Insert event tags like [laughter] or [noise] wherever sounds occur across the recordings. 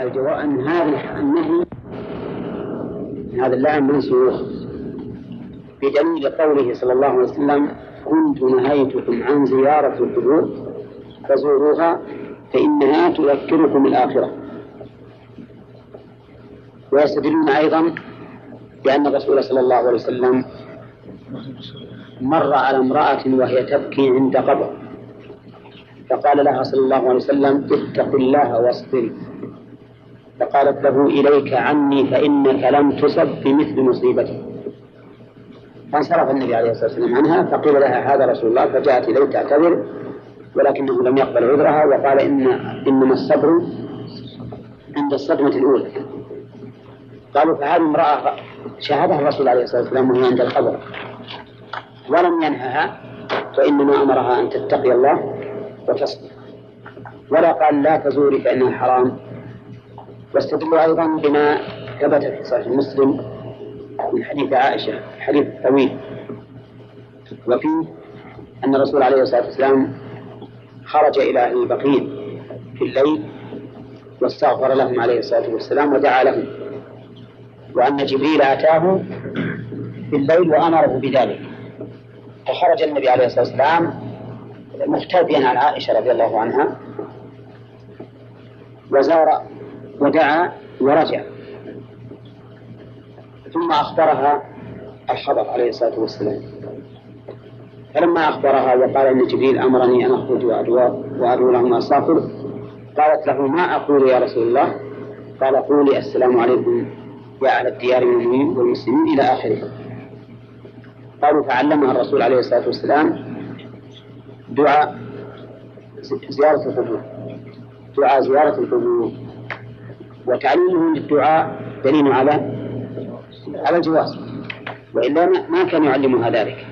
الجواب أن هذا النهي هذا اللعن منسوخ بدليل قوله صلى الله عليه وسلم كنت نهيتكم عن زيارة القبور فزوروها فإنها تذكركم الآخرة. ويستدلون أيضا بأن الرسول صلى الله عليه وسلم مر على امرأة وهي تبكي عند قبر. فقال لها صلى الله عليه وسلم اتق الله واصبري فقالت له إليك عني فإنك لم تصب بمثل مصيبتي. فانصرف النبي عليه الصلاة والسلام عنها فقيل لها هذا رسول الله فجاءت إليه تعتذر ولكنه لم يقبل عذرها وقال إن إنما الصبر عند الصدمة الأولى. قالوا فهذه امرأة شاهدها الرسول عليه الصلاة والسلام وهي عند القبر. ولم ينهها وإنما أمرها أن تتقي الله وتصبر ولا قال لا تزوري فإنها حرام. واستدلوا أيضا بما ثبت في صحيح مسلم من حديث عائشة حديث طويل. وفيه أن الرسول عليه الصلاة والسلام خرج إلى أهل البقيع في الليل واستغفر لهم عليه الصلاة والسلام ودعا لهم. وأن جبريل أتاه في الليل وأمره بذلك. فخرج النبي عليه الصلاة والسلام مختبئا عن عائشة رضي الله عنها. وزار ودعا ورجع. ثم أخبرها الخبر عليه الصلاة والسلام. فلما أخبرها وقال إن جبريل أمرني أن أخرج وأدعو لهم أسافر قالت له ما أقول يا رسول الله؟ قال قولي السلام عليكم يا أهل الديار من المؤمنين والمسلمين إلى آخره. قالوا فعلمها الرسول عليه الصلاة والسلام دعاء زيارة القبور دعاء زيارة القبور وتعليمه للدعاء دليل على على الجواز. وإلا ما كان يعلمها ذلك.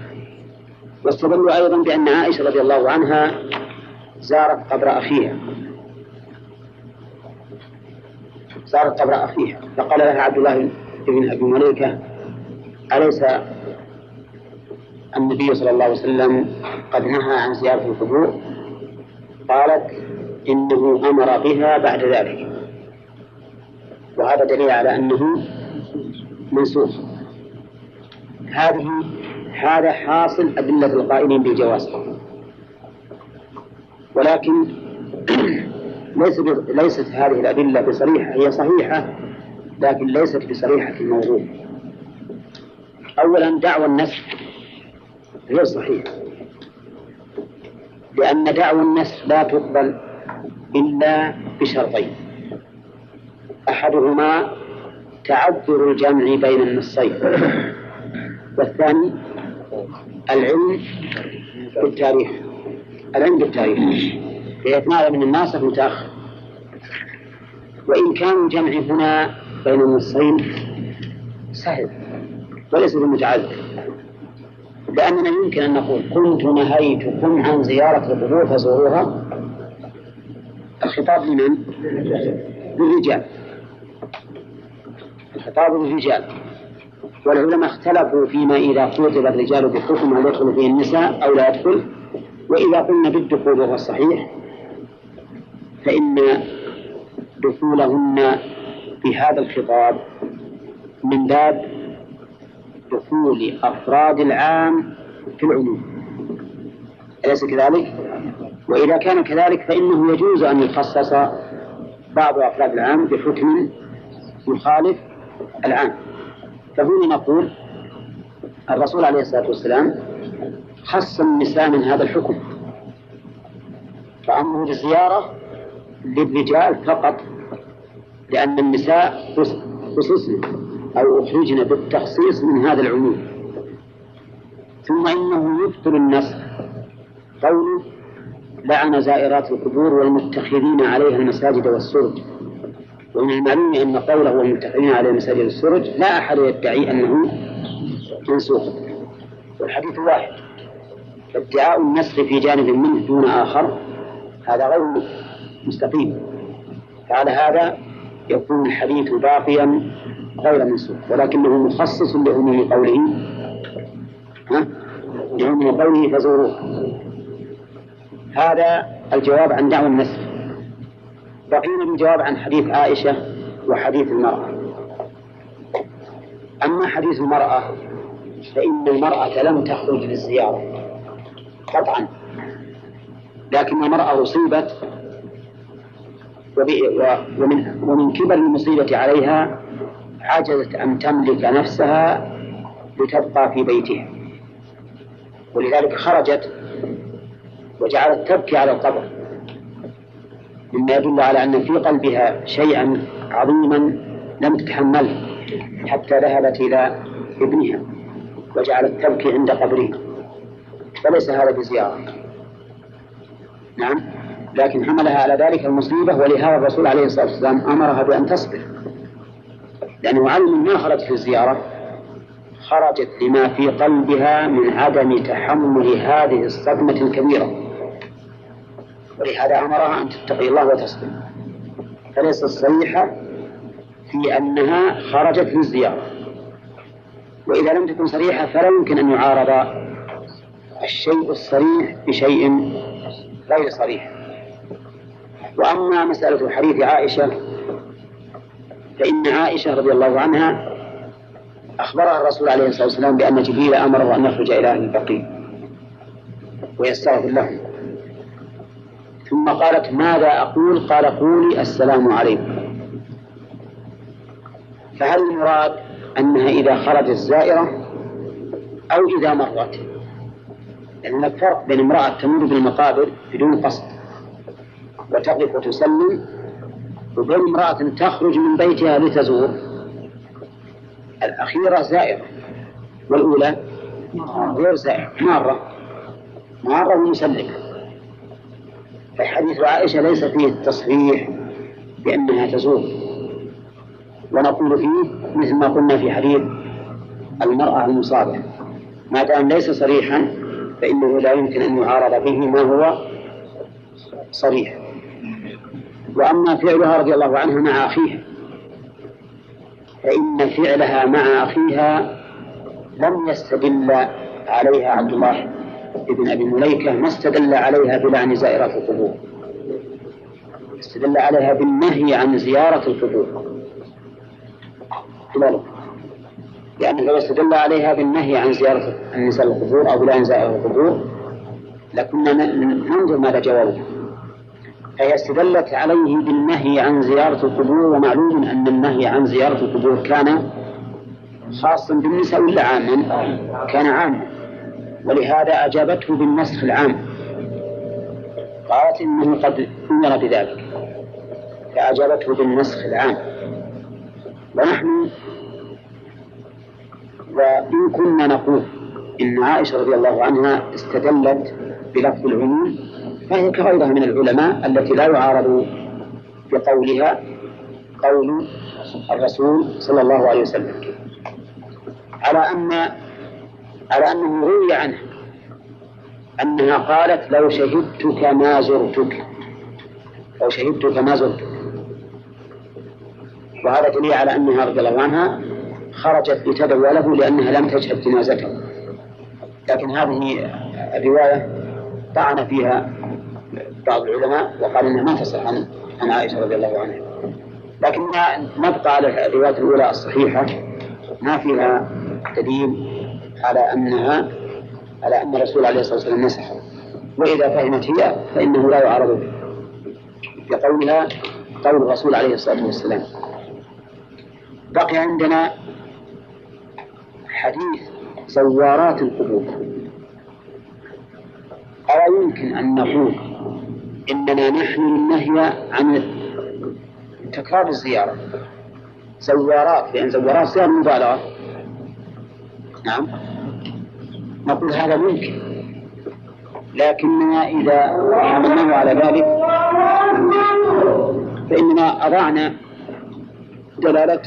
واستدلوا أيضا بأن عائشة رضي الله عنها زارت قبر أخيها. زارت قبر أخيها. فقال لها عبد الله بن أبي مليكة أليس النبي صلى الله عليه وسلم قد نهى عن زيارة القبور؟ قالت إنه أمر بها بعد ذلك. وهذا دليل على أنه منسوخ هذه هذا حاصل أدلة القائلين بالجواز ولكن [clears throat] ليس ليست هذه الأدلة بصريحة هي صحيحة لكن ليست بصريحة الموضوع. أولا دعوى النسخ غير صحيح. لأن دعوى النسخ لا تقبل إلا بشرطين. أحدهما تعذر الجمع بين النصين. والثاني العلم بالتاريخ. العلم بالتاريخ. ليتناول من الناسخ متأخر وإن كان الجمع هنا بين النصين سهل وليس بمتعذر. لأننا يمكن أن نقول كنت نهيتكم عن زيارة القبور فزوروها. الخطاب لمن؟ للرجال. الخطاب للرجال والعلماء اختلفوا فيما إذا خطب الرجال بحكم هل يدخل فيه النساء أو لا يدخل. وإذا قلنا بالدخول وهو الصحيح فإن دخولهن بهذا الخطاب من باب دخول أفراد العام في العموم. أليس كذلك؟ وإذا كان كذلك فإنه يجوز أن يخصص بعض أفراد العام بحكم يخالف العام فهنا نقول الرسول عليه الصلاة والسلام خص النساء من هذا الحكم. فأمره بالزيارة للرجال فقط لأن النساء خصصن أو أخرجن بالتخصيص من هذا العموم. ثم إنه يبطل النسخ قوله لعن زائرات القبور والمتخذين عليها المساجد والسرج. ومن المعلوم أن قوله والمتخذين عليها المساجد والسرج لا أحد يدعي أنه منسوخ. والحديث واحد. فادعاء النسخ في جانب منه دون آخر هذا غير مستقيم. فعلى هذا يكون الحديث باقيا غير منسوخ ولكنه مخصص لعموم قوله ها؟ لعموم قوله فزوروه. هذا الجواب عن دعوى النسخ. بقينا بالجواب عن حديث عائشة وحديث المرأة. أما حديث المرأة فإن المرأة لم تخرج للزيارة قطعا لكن المرأة أصيبت ومن ومن كبر المصيبة عليها عجزت أن تملك نفسها لتبقى في بيتها. ولذلك خرجت وجعلت تبكي على القبر. مما يدل على أن في قلبها شيئا عظيما لم تتحمله حتى ذهبت إلى ابنها وجعلت تبكي عند قبره فليس هذا بزيارة. نعم. لكن حملها على ذلك المصيبة ولهذا الرسول عليه الصلاة والسلام أمرها بأن تصبر. لأنه علم ما خرجت في الزيارة؟ خرجت لما في قلبها من عدم تحمل هذه الصدمة الكبيرة. ولهذا أمرها أن تتقي الله وتصبر فليست صريحة في أنها خرجت للزيارة وإذا لم تكن صريحة فلا يمكن أن يعارض الشيء الصريح بشيء غير صريح. وأما مسألة حديث عائشة فإن عائشة رضي الله عنها أخبرها الرسول عليه الصلاة والسلام بأن جبريل أمره أن يخرج إلى أهل البقيع ويستغفر لهم ثم قالت ماذا أقول؟ قال قولي السلام عليكم. فهل المراد أنها إذا خرجت زائرة أو إذا مرت؟ لأن الفرق بين امرأة تمر بالمقابر بدون قصد وتقف وتسلم وبين امرأة تخرج من بيتها لتزور الأخيرة زائرة والأولى غير زائرة مارة. مارة ومسلمة. فحديث عائشة ليس فيه التصريح بأنها تزور. ونقول فيه مثل ما قلنا في حديث المرأة المصابة. ما دام ليس صريحا فإنه لا يمكن أن يعارض به ما هو صريح. وأما فعلها رضي الله عنها مع أخيها فإن فعلها مع أخيها لم يستدل عليها عبد الله. ابن أبي مليكة ما استدل عليها بلعن زائرات القبور استدل عليها بالنهي عن زيارة القبور لأنه لو استدل عليها بالنهي عن زيارة النساء القبور أو بلعن زائرة القبور لكنا ننظر ماذا جوابه فهي استدلت عليه بالنهي عن زيارة القبور ومعلوم أن النهي عن زيارة القبور كان خاصا بالنساء ولا عاما؟ كان عاما. ولهذا أجابته بالنسخ العام. قالت إنه قد أمر بذلك. فأجابته بالنسخ العام. ونحن وإن كنا نقول إن عائشة رضي الله عنها استدلت بلفظ العموم فهي كغيرها من العلماء التي لا يعارض بقولها قول الرسول صلى الله عليه وسلم. على أن على أنه روي عنها أنها قالت لو شهدتك ما زرتك. لو شهدتك ما زرتك. وهذا دليل على أنها رضي الله عنها خرجت لتدعو له لأنها لم تشهد جنازته. لكن هذه الرواية طعن فيها بعض العلماء وقال إنها ما تصح عن عن عائشة رضي الله عنها. لكن نبقى على الرواية الأولى الصحيحة. ما فيها دليل على انها على أن الرسول عليه الصلاه والسلام مسح وإذا فهمت هي فإنه لا يعارض بقولها قول الرسول عليه الصلاة والسلام. بقي عندنا حديث زوارات القبور. ألا يمكن أن نقول إننا نحن النهي عن تكرار الزيارة؟ زوارات لأن زوارات صيغة مبالغة. نعم. نقول هذا ممكن لكننا إذا حملناه على ذلك فإننا أضعنا دلالة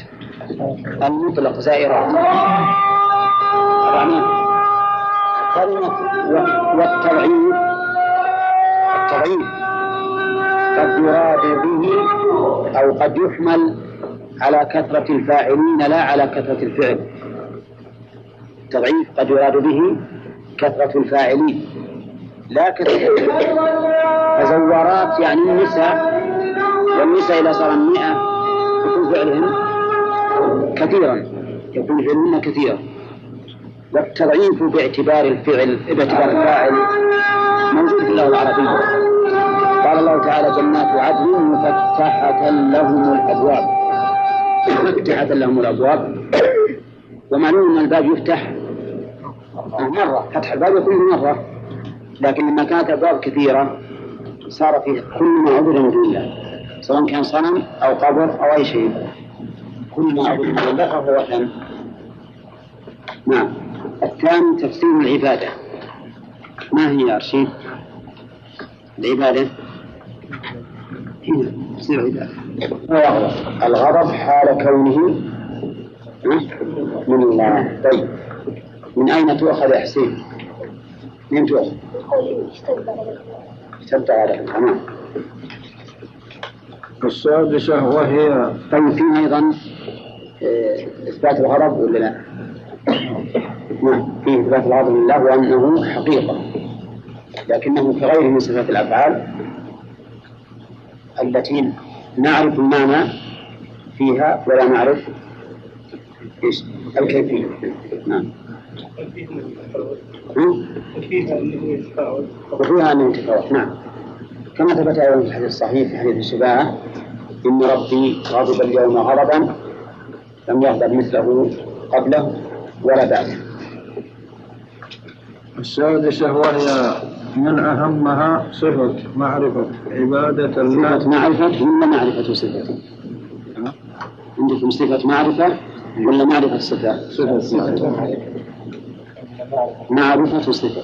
المطلق زائرات أضعناه كلمة والتضعيف التضعيف قد يراد به أو قد يحمل على كثرة الفاعلين لا على كثرة الفعل. التضعيف قد يراد به كثرة الفاعلين. لا كثرة فزوارات يعني النساء والنساء إذا صار مئة يكون فعلهن كثيرا يكون فعلهن كثيرا. والتضعيف باعتبار الفعل باعتبار الفاعل موجود في اللغة العربية. قال الله تعالى جنات عدن مفتحة لهم الأبواب. مفتحة لهم الأبواب. ومعلوم أن الباب يفتح مرة فتح الباب يكون مرة. لكن لما كانت الأبواب كثيرة صار فيه كل ما عبد من دون الله سواء كان صنم أو قبر أو أي شيء. كل ما عبد من الله فهو وثن. نعم. الثاني تفسير العبادة. ما هي يا رشيد؟ العبادة. هنا تفسير العبادة. الغضب حال كونه من الله طيب من أين تؤخذ يا حسين؟ من تؤخذ؟ اشتد على تمام السادسة وهي طيب في أيضا آه، إثبات الغضب ولا لا؟ نعم في إثبات الغضب لله وأنه حقيقة لكنه كغيره من صفات الأفعال التي نعرف المعنى فيها ولا نعرف إيش؟ الكيفية. نعم. وفيها أنه يتفاوت نعم. كما ثبت أيضا في الحديث الصحيح في حديث الشفاعة إن ربي غضب اليوم غضبا لم يغضب مثله قبله ولا بعده. السادسة وهي من أهمها صفة معرفة عبادة الله. صفة معرفة؟ ولا معرفة صفة؟ عندكم صفة معرفة؟ ولا معرفة؟ صفة معرفة صفة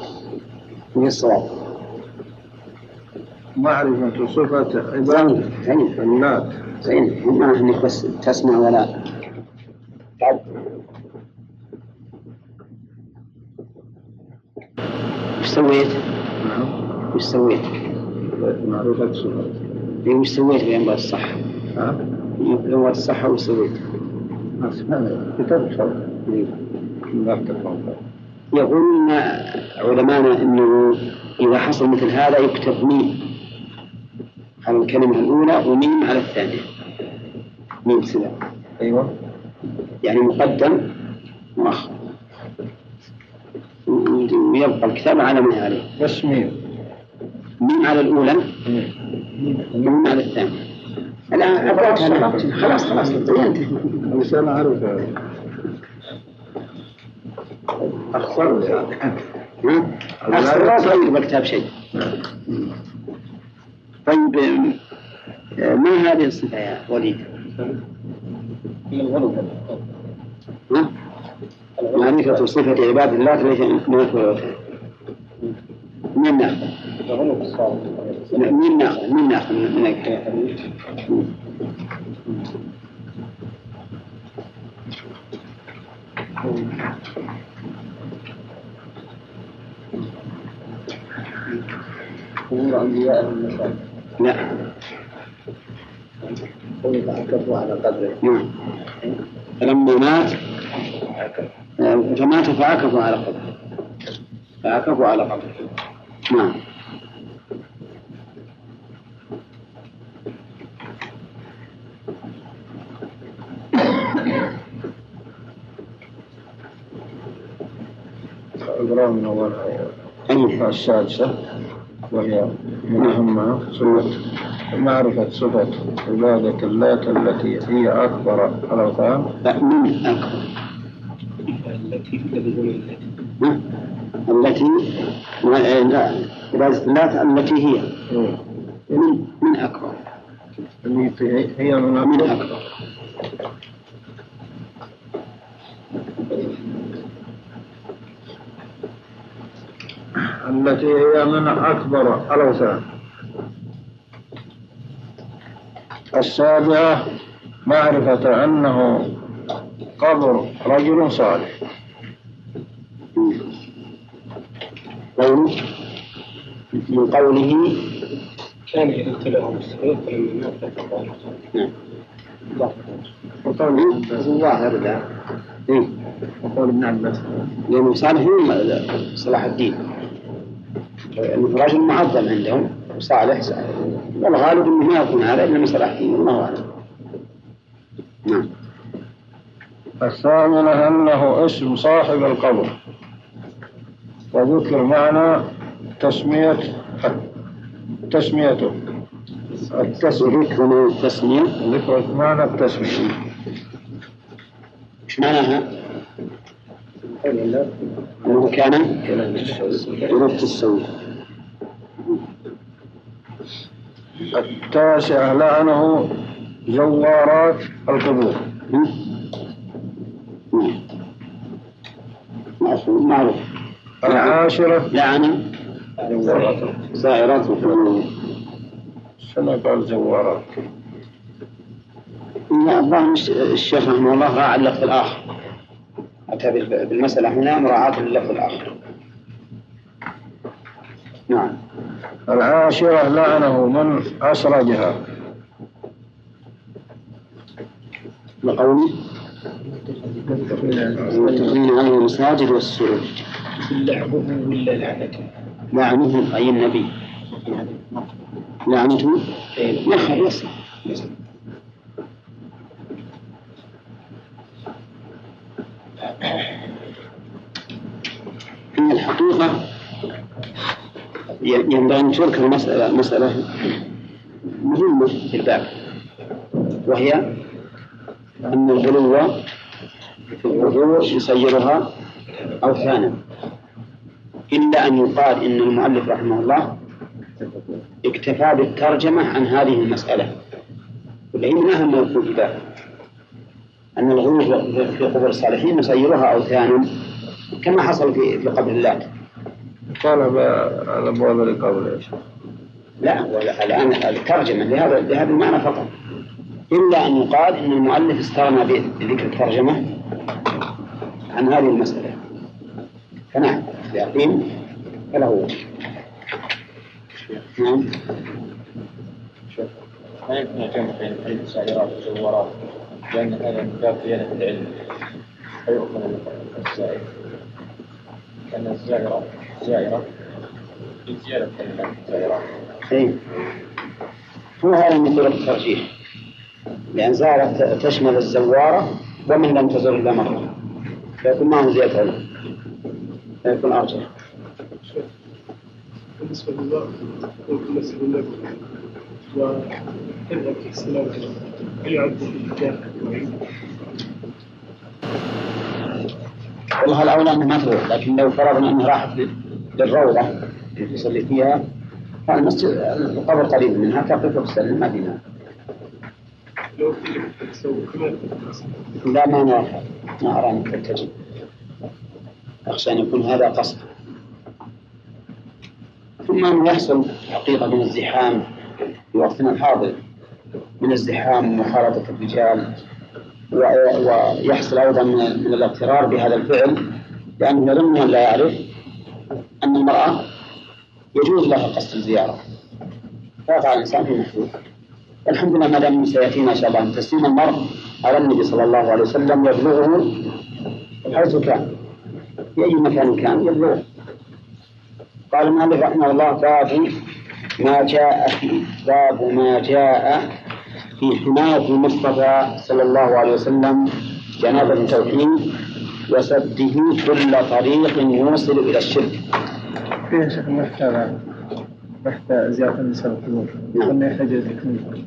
وهي الصواب معرفة صفة عبادة زين الله زين ما إنك بس تسمع ولا تعب وش سويت؟ نعم وش سويت؟ معرفة صفة إيه، وش سويت بأنباء الصح؟ ها؟ بأنباء الصح وش سويت؟ كتاب صفة لا تفهم يقولون علمانا إنه إذا حصل مثل هذا يكتب ميم على الكلمة الأولى وميم على الثانية. ميم سلام. أيوه. يعني مقدم مؤخر. ويبقى الكتاب على ما هي عليه. بس مين؟ ميم على الأولى. وميم على الثانية. الان ابغاها خلاص خلاص بس أنا أعرف هذا. أخسر لا؟ تغير بالكتاب شيء. طيب آه، ما هذه الصفة يا وليد؟ معرفة صفة عباد الله ليس من من ناخذ؟ من ناخذ؟ من ناخذ من أنبياء المساء لا يتعكفوا على قدره نعم. فلما مات آه، فمات فعكفوا على قبره فعكفوا على قبره نعم. أول أي السادسة وهي من أهمها صفة معرفة صفة عبادة اللات التي هي أكبر الأوثان. لا من أكبر. ها؟ التي عبادة الله التي هي. من من أكبر. هي من أكبر. التي هي من أكبر الأوثان. السابعة معرفة أنه قبر رجل صالح قوله من قوله كان السيوف فلما مات فقال نعم. وقول الظاهر لا؟ وقول ابن عباس لأنه صالح من صلاح الدين. يعني رجل معظم عندهم صالح والغالب انه ما يكون هذا إلا مصلحته الله أعلم. نعم. الثامنة أنه اسم صاحب القبر وذكر معنى تسمية تسميته. التسمية. ذكر التسمية. ذكر معنى التسمية. إيش معناها؟ أنه كان يرد السوء. التاسع لعنه زوارات القبور. معروف. العاشرة. لعن. زائرات شنو قال زوارات؟ الظاهر الشيخ رحمه الله راعى اللفظ الآخر. أتى بالمسألة هنا مراعاة للفظ الآخر. نعم. العاشرة لعنه من أسرجها. لقوله المتقين على المساجد والسرج لعبه ولا لعنته؟ لعنه. أي النبي. لعنته يخر يصل في الحقيقة ينبغي أن تذكر مسألة مسألة مهمة في الباب وهي أن الغلو في القبور يصيرها أوثانا. إلا أن يقال إن المؤلف رحمه الله اكتفى بالترجمة عن هذه المسألة. من أهم ما يكون في الباب أن الغلو في قبور الصالحين يصيرها أوثانا كما حصل في في قبر اللات الأبواب اللي قبل إيش؟ لا ولا- الآن الترجمة لهذا لهذا المعنى فقط. إلا أن يقال أن المؤلف استغنى بذكر الترجمة عن هذه المسألة. فنعم. اليقين فله نعم. ما يمكن الجمع بين بين السائرات والزوارات لأن هذا من باب زيادة العلم. فيؤخذ من السائر لأن الزائرة زائرة. في زيادة كلمة زائرات أي هو هذا من طرق الترجيح؟ لأن زارت تشمل الزوارة ومن لم تزر إلا مرة فيكون معه زيادة علم فيكون أرجح بالنسبة لله بالنسبة لله وتذهب في السلام هل يعد في الجاه والله الأولى أنها ما تروح لكن لو فرضنا أنها راحت لل- للروضة اللي تصلي فيها فالمسجد القبر قريب منها تقف وتسلم ما فيها لو لا ما ما أرى أنك تتجه أخشى أن يكون هذا قصد. ثم أنه يحصل حقيقة من الزحام في وقتنا الحاضر؟ من الزحام ومخالطة الرجال ويحصل أيضا من الاغترار بهذا الفعل لأنه أن لا يعرف أن المرأة يجوز لها قصد الزيارة. فيقع الإنسان في محذور. الحمد لله ما دام سيأتينا إن شاء الله. أن تسليم المرء على النبي صلى الله عليه وسلم يبلغه حيث كان. في أي مكان كان يبلغه قال المؤلف رحمه الله باب ما جاء في باب ما جاء في حماية المصطفى صلى الله عليه وسلم جناب التوحيد وسده كل طريق يوصل إلى الشرك. فيها شيخ محتاج محتاج زيارة النساء والقبور نعم. يحتاج إلى تكميل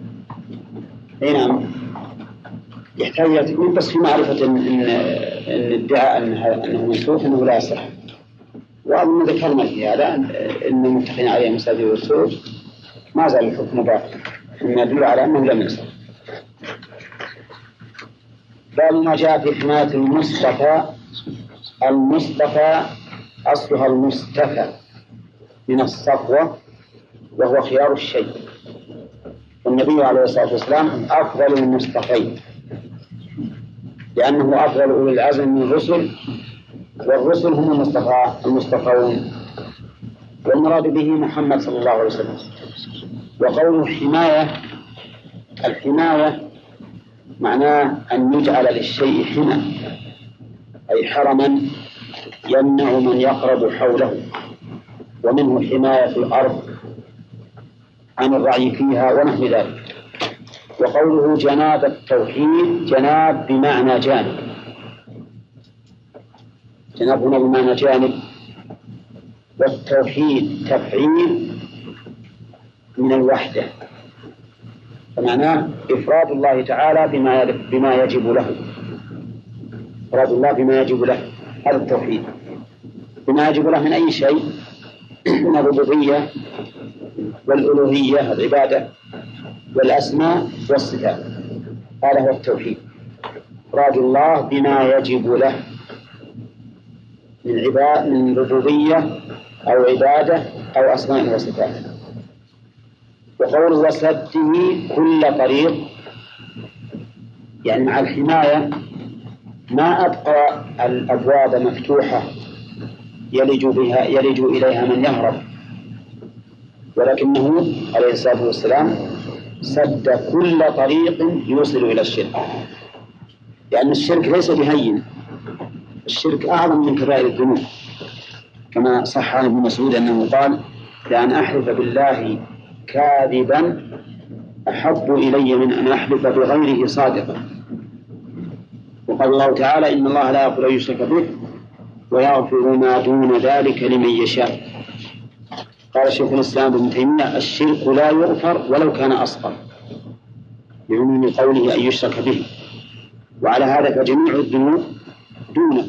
نعم. يحتاج تكميل بس في معرفة ان ان إن ادعاء انها أنه منسوخ انه لا يصح. وأظن ذكرنا في هذا ان المتفقين عليه مساجد والسوق ما زال الحكم باقي مما يدل على انه لم يصح. باب ما جاء في حماية المصطفى المصطفى أصلها المصطفى من الصفوة وهو خيار الشيء. والنبي عليه الصلاة والسلام أفضل المصطفين. لأنه أفضل أولي العزم من الرسل والرسل هم المصطفى المصطفون. والمراد به محمد صلى الله عليه وسلم. وقوله حماية الحماية معناه أن يجعل للشيء حمى أي حرما يمنع من يقرب حوله. ومنه حماية الأرض عن الرعي فيها ونحو ذلك. وقوله جناب التوحيد جناب بمعنى جانب. جناب هنا بمعنى جانب. والتوحيد تفعيل من الوحدة. فمعناه إفراد الله تعالى بما بما يجب له. إفراد الله بما يجب له. هذا التوحيد. بما يجب له من أي شيء؟ [clears throat] من الربوبية والألوهية العبادة. والأسماء والصفات. هذا هو التوحيد. إفراد الله بما يجب له. من عباد من ربوبية أو عبادة أو أسماء وصفات. وقول وسده كل طريق. يعني مع الحماية ما أبقى الأبواب مفتوحة يلج بها يلج إليها من يهرب. ولكنه عليه الصلاة والسلام سد كل طريق يوصل إلى الشرك. لأن الشرك ليس بهين. الشرك أعظم من كبائر الذنوب. كما صح عن ابن مسعود أنه قال لأن أحلف بالله كاذبا أحب إلي من أن أحلف بغيره صادقا. وقال الله تعالى إن الله لا يغفر أن يشرك به ويغفر ما دون ذلك لمن يشاء. قال شيخ الإسلام ابن تيمية الشرك لا يغفر ولو كان أصغر. لعموم قوله أن يشرك به. وعلى هذا فجميع الذنوب دونه.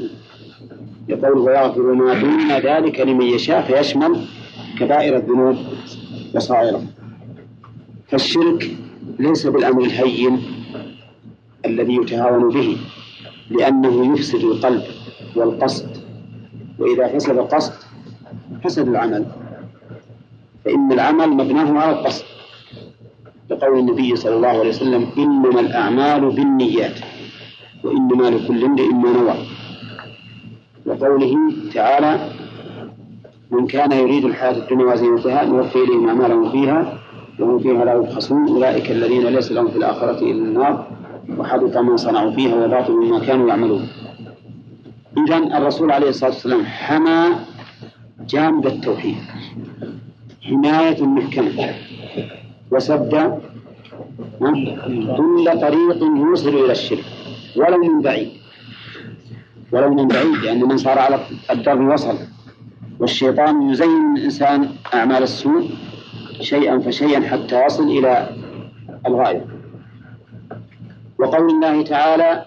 يقول ويغفر ما دون ذلك لمن يشاء فيشمل كبائر الذنوب وصائره. فالشرك ليس بالأمر الهين الذي يتهاون به لأنه يفسد القلب والقصد. وإذا فسد القصد فسد العمل. فإن العمل مبناه على القصد. لقول النبي صلى الله عليه وسلم إنما الأعمال بالنيات وإنما لكل امرئ ما نوى. وقوله تعالى من كان يريد الحياة الدنيا وزينتها نوفي إليهم أعمالهم فيها وهم فيها لا يبخسون أولئك الذين ليس لهم في الآخرة إلا النار وحبط ما صنعوا فيها وباطل ما كانوا يعملون. إذا الرسول عليه الصلاة والسلام حمى جانب التوحيد. حماية محكمة وسد كل طريق يوصل إلى الشرك ولو من بعيد. ولو من بعيد لأن من صار على الدرب وصل. والشيطان يزين الإنسان أعمال السوء شيئا فشيئا حتى يصل إلى الغاية. وقول الله تعالى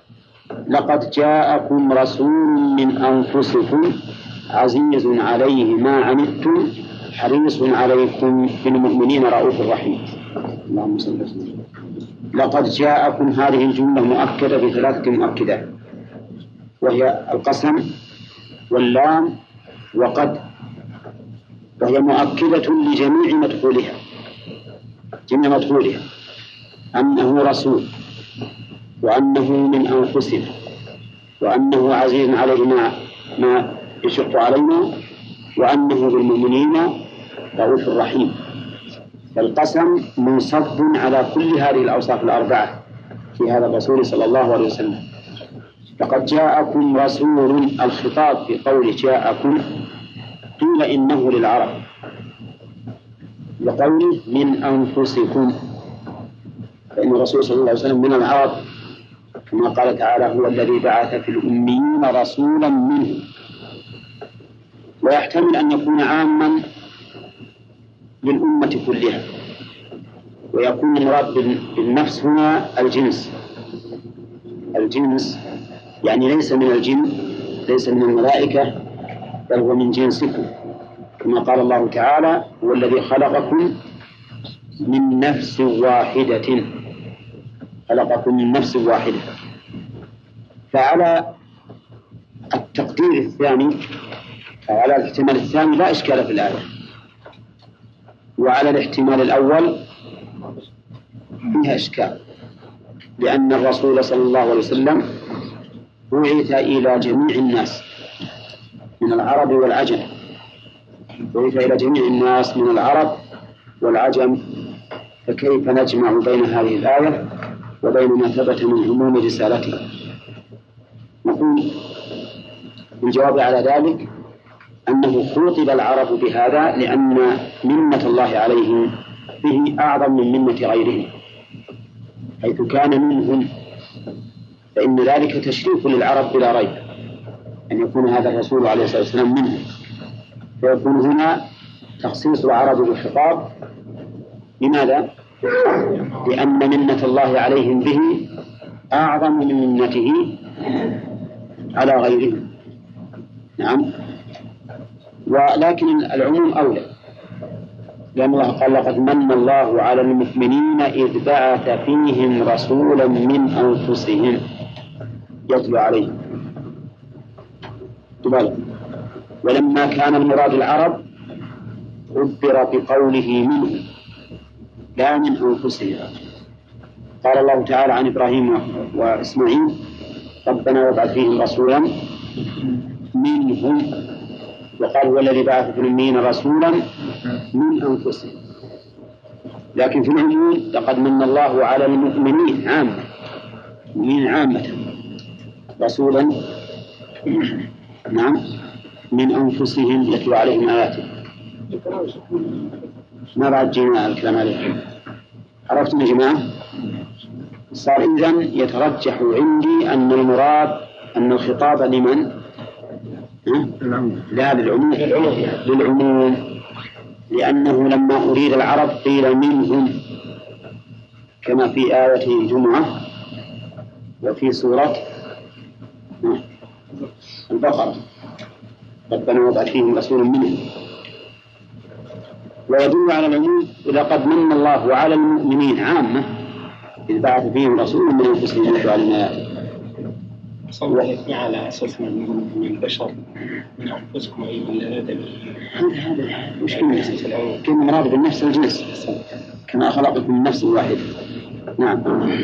لقد جاءكم رسول من أنفسكم عزيز عليه ما عنتم حريص عليكم بالمؤمنين رؤوف رحيم اللهم صل وسلم لقد جاءكم هذه الجملة مؤكدة بثلاثة مؤكدات وهي القسم واللام وقد وهي مؤكدة لجميع مدخولها جميع مدخولها أنه رسول وأنه من أنفسنا وأنه عزيز عليه ما ما يشق علينا وأنه بالمؤمنين رؤوف رحيم. فالقسم منصب على كل هذه الأوصاف الأربعة في هذا الرسول صلى الله عليه وسلم. لقد جاءكم رسول الخطاب في قوله جاءكم قيل إنه للعرب. لقوله من أنفسكم. فإن الرسول صلى الله عليه وسلم من العرب كما قال تعالى هو الذي بعث في الأميين رسولا منهم. ويحتمل أن يكون عاما للأمة كلها ويكون المراد بالنفس هنا الجنس. الجنس يعني ليس من الجن ليس من الملائكة بل هو من جنسكم. كما قال الله تعالى هو الذي خلقكم من نفس واحدة. خلقكم من نفس واحدة. فعلى التقدير الثاني على الاحتمال الثاني لا إشكال في الآية. وعلى الاحتمال الأول فيها إشكال. لأن الرسول صلى الله عليه وسلم بعث إلى جميع الناس من العرب والعجم. بعث إلى جميع الناس من العرب والعجم. فكيف نجمع بين هذه الآية وبين ما ثبت من عموم رسالته؟ نقول الجواب على ذلك أنه خوطب العرب بهذا لأن منة الله عليهم به أعظم من منة غيرهم حيث كان منهم فإن ذلك تشريف للعرب بلا ريب أن يكون هذا الرسول عليه الصلاة والسلام منهم. فيكون هنا تخصيص العرب بالخطاب لماذا؟ لأن منة الله عليهم به أعظم من منته على غيرهم. نعم. ولكن العموم أولى. لأن الله قال لقد من الله على المؤمنين إذ بعث فيهم رسولا من أنفسهم يتلو عليهم. تبالغ. ولما كان المراد العرب عبر بقوله منهم لا من أنفسهم. قال الله تعالى عن إبراهيم وإسماعيل ربنا وابعث فيهم رسولا منهم وقال هو الذي بعث في الأمين رسولا من أنفسهم. لكن في العموم لقد من الله على المؤمنين عامة المؤمنين عامة. رسولا نعم من أنفسهم يتلو عليهم آياته. ما بعد جينا الكلام عليه؟ عرفتم يا جماعة؟ صار إذن يترجح عندي أن المراد أن الخطاب لمن؟ لا للعموم للعموم لأنه لما أريد العرب قيل منهم كما في آية الجمعة وفي سورة البقرة. ربنا وضع فيهم رسولا منهم. ويدل على العموم لقد من الله على المؤمنين عامة إذ بعث فيهم رسولا من أنفسهم يتلو عليهم آياته. صلى على أساس من البشر من أنفسكم أيها الآدمي هذا هذا وش كلمة مراد بالنفس الجنس. كما خلقكم من نفس واحدة نعم.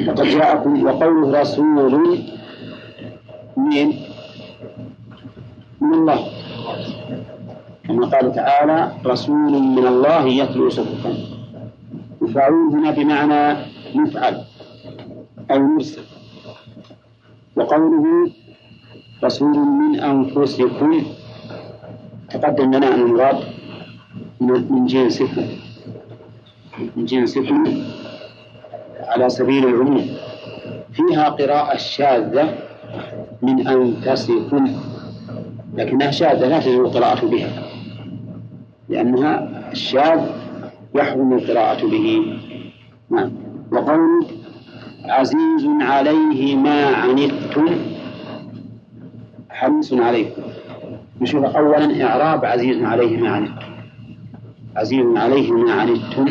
لقد جاءكم وقوله رسول من من الله. كما قال تعالى رسول من الله يتلو صحفا يفعلون هنا بمعنى مفعل أو مرسل وقوله رسول من أنفسكم تقدم لنا أن المراد من جنسكم. من جنسكم على سبيل العموم. فيها قراءة شاذة من أنفسكم لكنها شاذة لا تجوز القراءة بها لأنها الشاذ يحرم القراءة به. نعم. وقول عزيز عليه ما عنتم. حريص عليكم. نشوف أولا إعراب عزيز عليه ما عنتم. عزيز عليه ما عنتم.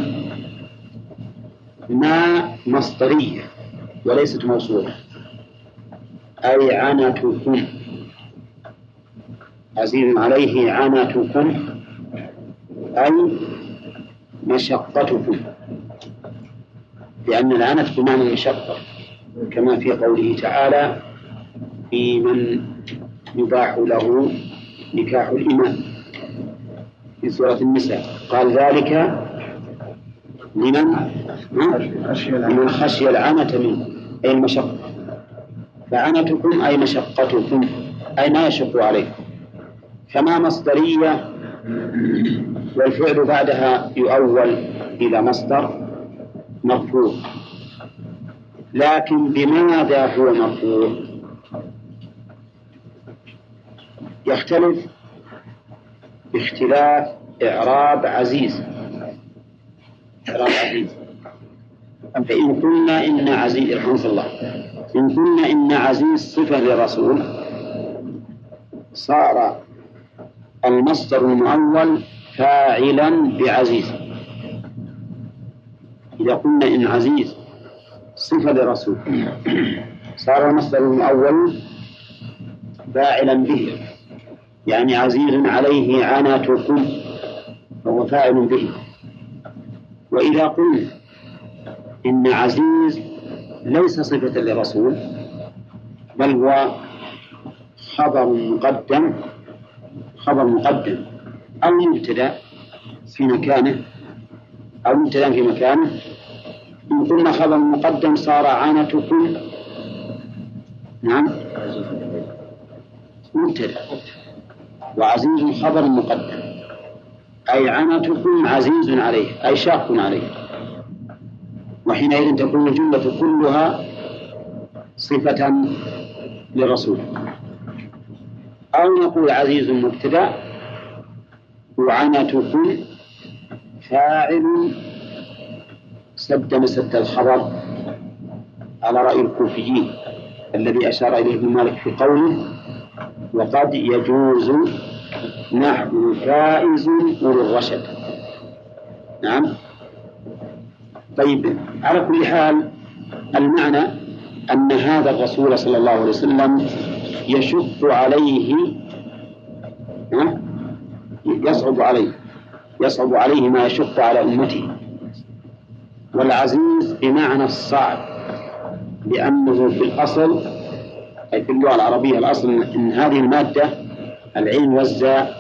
ما مصدرية وليست موصولة. أي عنتكم. عزيز عليه عنتكم. أي مشقتكم. لأن العنت بمعنى المشقة كما في قوله تعالى في من يباح له نكاح الإمام في سورة النساء قال ذلك لمن؟ لمن خشي العنة منه أي المشقة. فعنتكم أي مشقتكم. أي ما يشق عليكم. كما مصدرية والفعل بعدها يؤول إلى مصدر مرفوع لكن بماذا هو مرفوع يختلف باختلاف إعراب عزيز. إعراب عزيز. فإن قلنا إن عزيز رحمه الله. إن قلنا إن عزيز صفة للرسول صار المصدر المؤول فاعلا بعزيز. إذا قلنا إن عزيز صفة لرسول. صار المصدر الأول فاعلا به. يعني عزيز عليه عناتكم فهو فاعل به. وإذا قلنا إن عزيز ليس صفة لرسول بل هو خبر مقدم خبر مقدم. أو مبتدأ في مكانه أو مبتدأ في مكانه قلنا خبر مقدم صار عانتكم نعم. مبتدأ وعزيز خبر مقدم. أي عنتكم عزيز عليه أي شاق عليه. وحينئذ تكون الجملة كلها صفة للرسول. أو نقول عزيز مبتدأ وعنتكم فاعل سد مسد الخبر على رأي الكوفيين الذي أشار إليه ابن مالك في قوله وقد يجوز نحو فائز أولو الرشد نعم. طيب على كل حال المعنى أن هذا الرسول صلى الله عليه وسلم يشق عليه يصعب عليه يصعب عليه ما يشق على أمته. والعزيز بمعنى الصعب لأنه في الأصل أي في اللغة العربية الأصل أن هذه المادة العين والزاء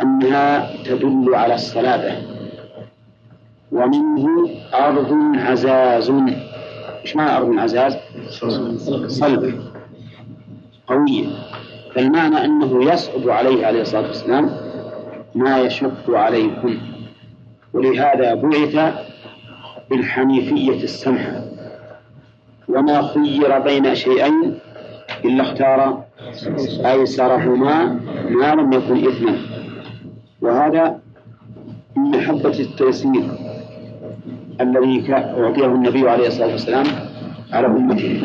أنها تدل على الصلابة ومنه أرض عزاز. إيش معنى أرض عزاز؟ صلبة قوية. فالمعنى أنه يصعب عليه عليه الصلاة والسلام ما يشق عليكم. ولهذا بعث بالحنيفية السمحة وما خير بين شيئين إلا اختار أيسرهما ما لم يكن إثما. وهذا من محبة التيسير الذي أعطيه النبي عليه الصلاة والسلام على أمته.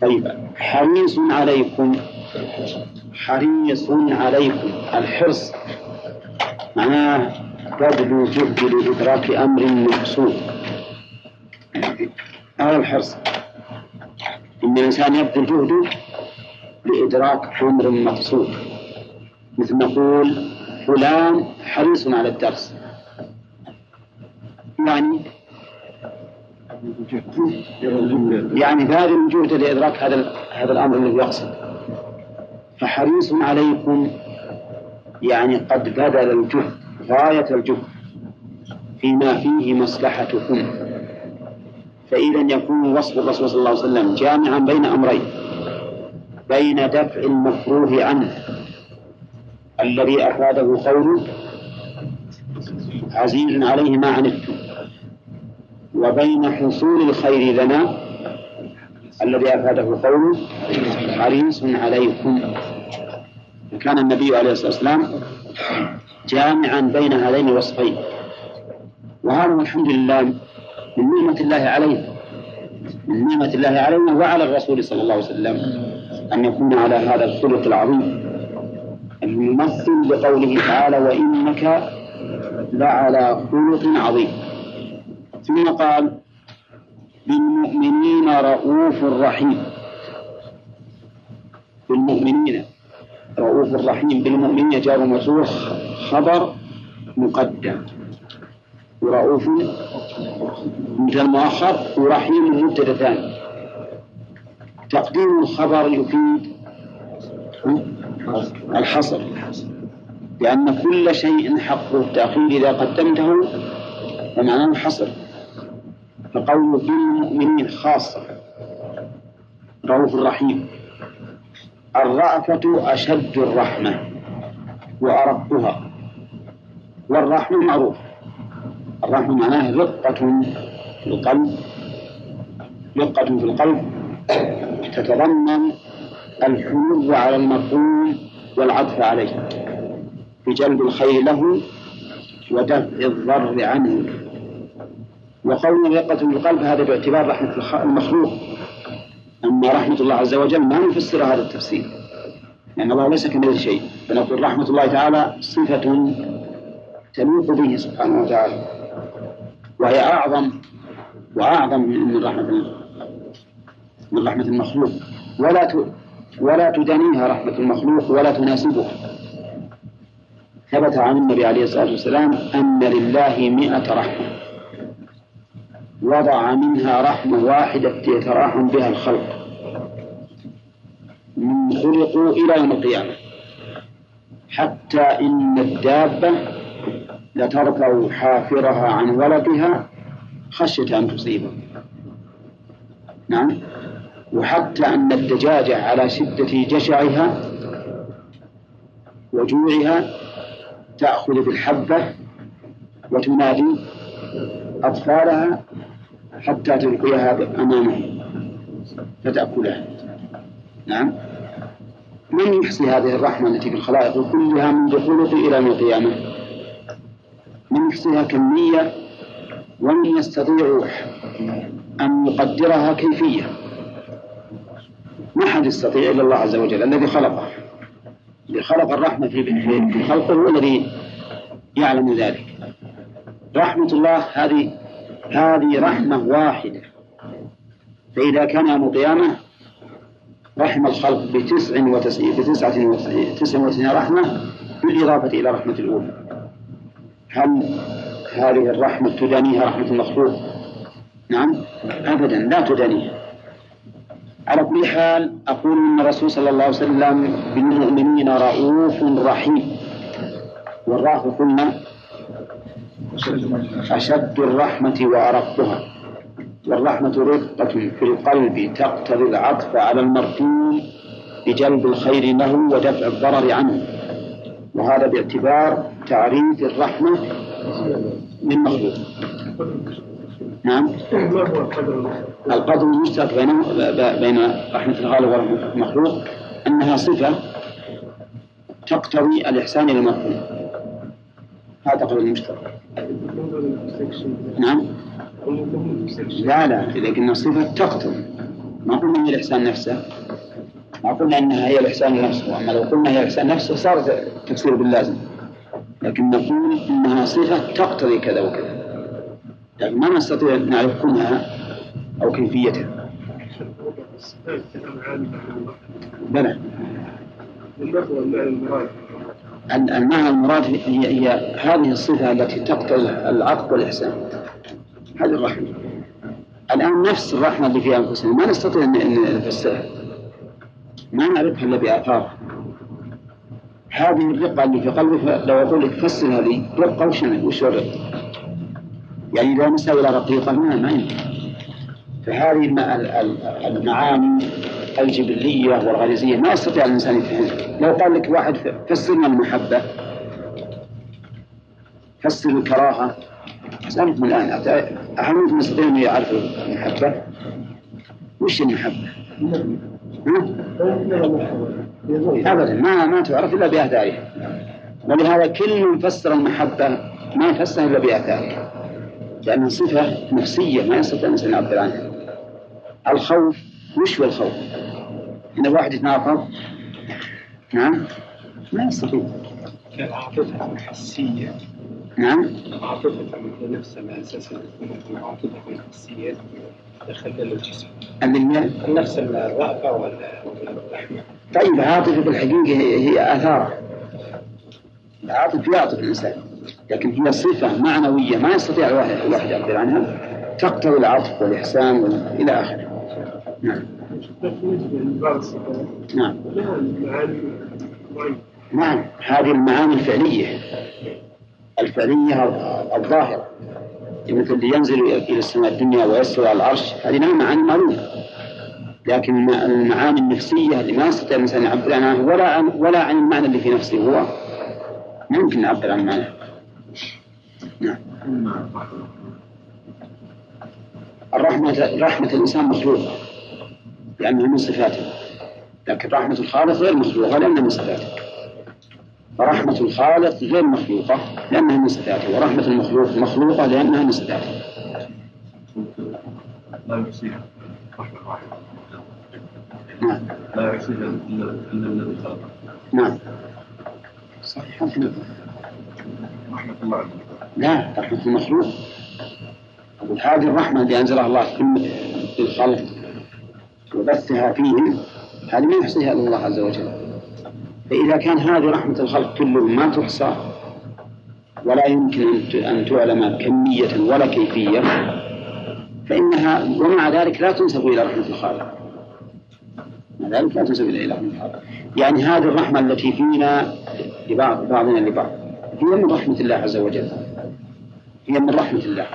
طيب حريص عليكم حريص عليكم الحرص. معناه بذل جهد لإدراك أمر مقصود هذا الحرص. إن الإنسان يبذل جهده لإدراك أمر مقصود مثل نقول فلان حريص على الدرس. يعني يعني باذل الجهد لإدراك هذا هذا الأمر الذي يقصد. فحريص عليكم يعني قد بذل الجهد. غاية الجهد فيما فيه مصلحتكم. فإذا يكون وصف الرسول صلى الله عليه وسلم جامعا بين أمرين. بين دفع المكروه عنه الذي أفاده قوله عزيز عليه ما عنتم. وبين حصول الخير لنا الذي أفاده قوله حريص عليكم. كان النبي عليه الصلاة والسلام جامعا بين هذين الوصفين. وهذا الحمد لله من نعمة الله علينا من نعمة الله علينا وعلى الرسول صلى الله عليه وسلم أن يكون على هذا الخلق العظيم. الممثل لقوله تعالى وإنك لعلى خلق عظيم ثم قال بالمؤمنين رؤوف رحيم بالمؤمنين رؤوف رحيم بالمؤمنين جار ومجرور خبر مقدم. ورؤوف مثل مؤخر ورحيم مبتدا ثاني تقديم الخبر يفيد الحصر لأن كل شيء حقه التأخير إذا قدمته فمعناه الحصر. فقول بالمؤمنين خاصة رؤوف رحيم الرأفة أشد الرحمة وأرقها. والرحمة معروف. الرحمة معناه رقة في القلب. رقة في القلب. تتضمن الحمو على المظلوم والعطف عليه. بجلب الخير له ودفع الضر عنه. وقول رقة في القلب هذا باعتبار رحمة المخلوق. أما رحمة الله عز وجل ما نفسر هذا التفسير. لأن الله ليس كمثله شيء فنقول رحمة الله تعالى صفة تليق به سبحانه وتعالى. وهي أعظم وأعظم من رحمة من رحمة المخلوق. ولا ولا تدانيها رحمة المخلوق ولا تناسبها. ثبت عن النبي عليه الصلاة والسلام أن لله مئة رحمة. وضع منها رحمة واحدة يتراحم بها الخلق. خلقوا إلى يوم القيامة. حتى إن الدابة لترفع حافرها عن ولدها خشية أن تصيبه نعم. وحتى أن الدجاجة على شدة جشعها وجوعها تأخذ بالحبة وتنادي أطفالها حتى تلقيها أمامه فتأكلها. نعم. من يحصي هذه الرحمة التي في الخلائق كلها منذ خلق إلى يوم القيامة. من يحصيها كمية ومن يستطيع أن يقدرها كيفية. ما حد يستطيع إلا الله عز وجل الذي خلقه. الذي خلق الرحمة في خلقه هو الذي يعلم ذلك. رحمة الله هذه هذه رحمة واحدة. فإذا كان يوم القيامة رحم الخلق بتسع وتسعين بتسعة وتسعين رحمة بالإضافة إلى رحمة الأولى. هل هذه الرحمة تدانيها رحمة المخلوق؟ نعم أبدا لا تدانيها. على كل حال أقول أن الرسول صلى الله عليه وسلم بالمؤمنين رؤوف رحيم. والراء قلنا أشد الرحمة وأرقها. والرحمة رقة في القلب تقتضي العطف على المرحوم بجلب الخير له ودفع الضرر عنه. وهذا باعتبار تعريف الرحمة من مخلوق. نعم. القدر المشترك بين بين رحمة الخالق ورحمة المخلوق أنها صفة تقتضي الإحسان إلى المرحوم هذا قول المشترك. نعم. لا لا إذا قلنا صفة تقتضي. ما قلنا هي الإحسان نفسه ما قلنا إنها هي الإحسان نفسه. أما لو قلنا هي الإحسان نفسه صار تفسير باللازم. لكن نقول إنها صفة تقتضي كذا وكذا. لكن ما نستطيع أن نعرف كونها أو كيفيتها. بلى. المعنى المراد هي هي هذه الصفة التي تقتضي العطف والإحسان. هذه الرحمة. الآن نفس الرحمة اللي في أنفسنا. ما نستطيع أن نفسرها ما نعرفها إلا بآثارها. هذه الرقة اللي في قلبك لو أقول لك فسر هذه رقة وش وش الرقة؟ يعني إذا نسأل إلى رقيقة ما ما فهذه المعاني الجبلية والغريزية. ما يستطيع الإنسان يفهمها. لو قال لك واحد فسرنا المحبة. فسر الكراهة. أسألكم الآن هل أنتم تستطيعون أن يعرفوا المحبة؟ وش المحبة؟ أبدا ما ما تعرف إلا بآثارها ولهذا كل من فسر المحبة ما فسر إلا بآثارها لأنها صفة نفسية ما يستطيع الإنسان يعبر عنها. الخوف وش هو الخوف؟ إن الواحد يتناقض نعم؟ ما يستطيع. العاطفة الحسية. نعم. عاطفة النفس على أساس العاطفة الحسية تخلل الجسم النفس الرأفة والرحمة طيب عاطفة بالحقيقة هي, آثار. العاطفة يعطف الإنسان لكن هي صفة معنوية ما يستطيع الواحد الواحد يعبر عنها تقتضي العطف والإحسان وال- إلى آخره. نعم. نعم. نعم. هذه المعاني الفعلية. الفعلية الظاهرة مثل اللي ينزل إلى السماء الدنيا ويستوي على العرش. هذه لها معاني معلومة لكن الم- المعاني النفسية اللي ما يستطيع الإنسان يعبر عنها ولا عن ولا عن المعنى اللي في نفسه. هو ممكن نعبر عن معناه نعم. الرحمة رحمة الإنسان مخلوقة لأنها من صفاته. لكن رحمة الخالق غير مخلوقة لأنها من صفاته. فرحمة الخالق غير مخلوقة لأنها من صفاته ورحمة المخلوق مخلوقة لأنها من صفاته لا يحصيها نعم لا يحصيها إلا الذي خلقه نعم. صحيح. رحمة الله لا رحمة المخلوق. أقول هذه الرحمة اللي أنزلها الله في في الخلق. وبثها فيهم. هذه ما يحصيها إلا الله عز وجل؟ فإذا كان هذه رحمة الخلق كلهم ما تحصى ولا يمكن أن تعلم كمية ولا كيفية فإنها ومع ذلك لا تنسب إلى رحمة الخالق. مع ذلك لا تنسب إلى رحمة الخالق. يعني هذه الرحمة التي فينا لبعض بعضنا لبعض هي من رحمة الله عز وجل. هي من رحمة الله.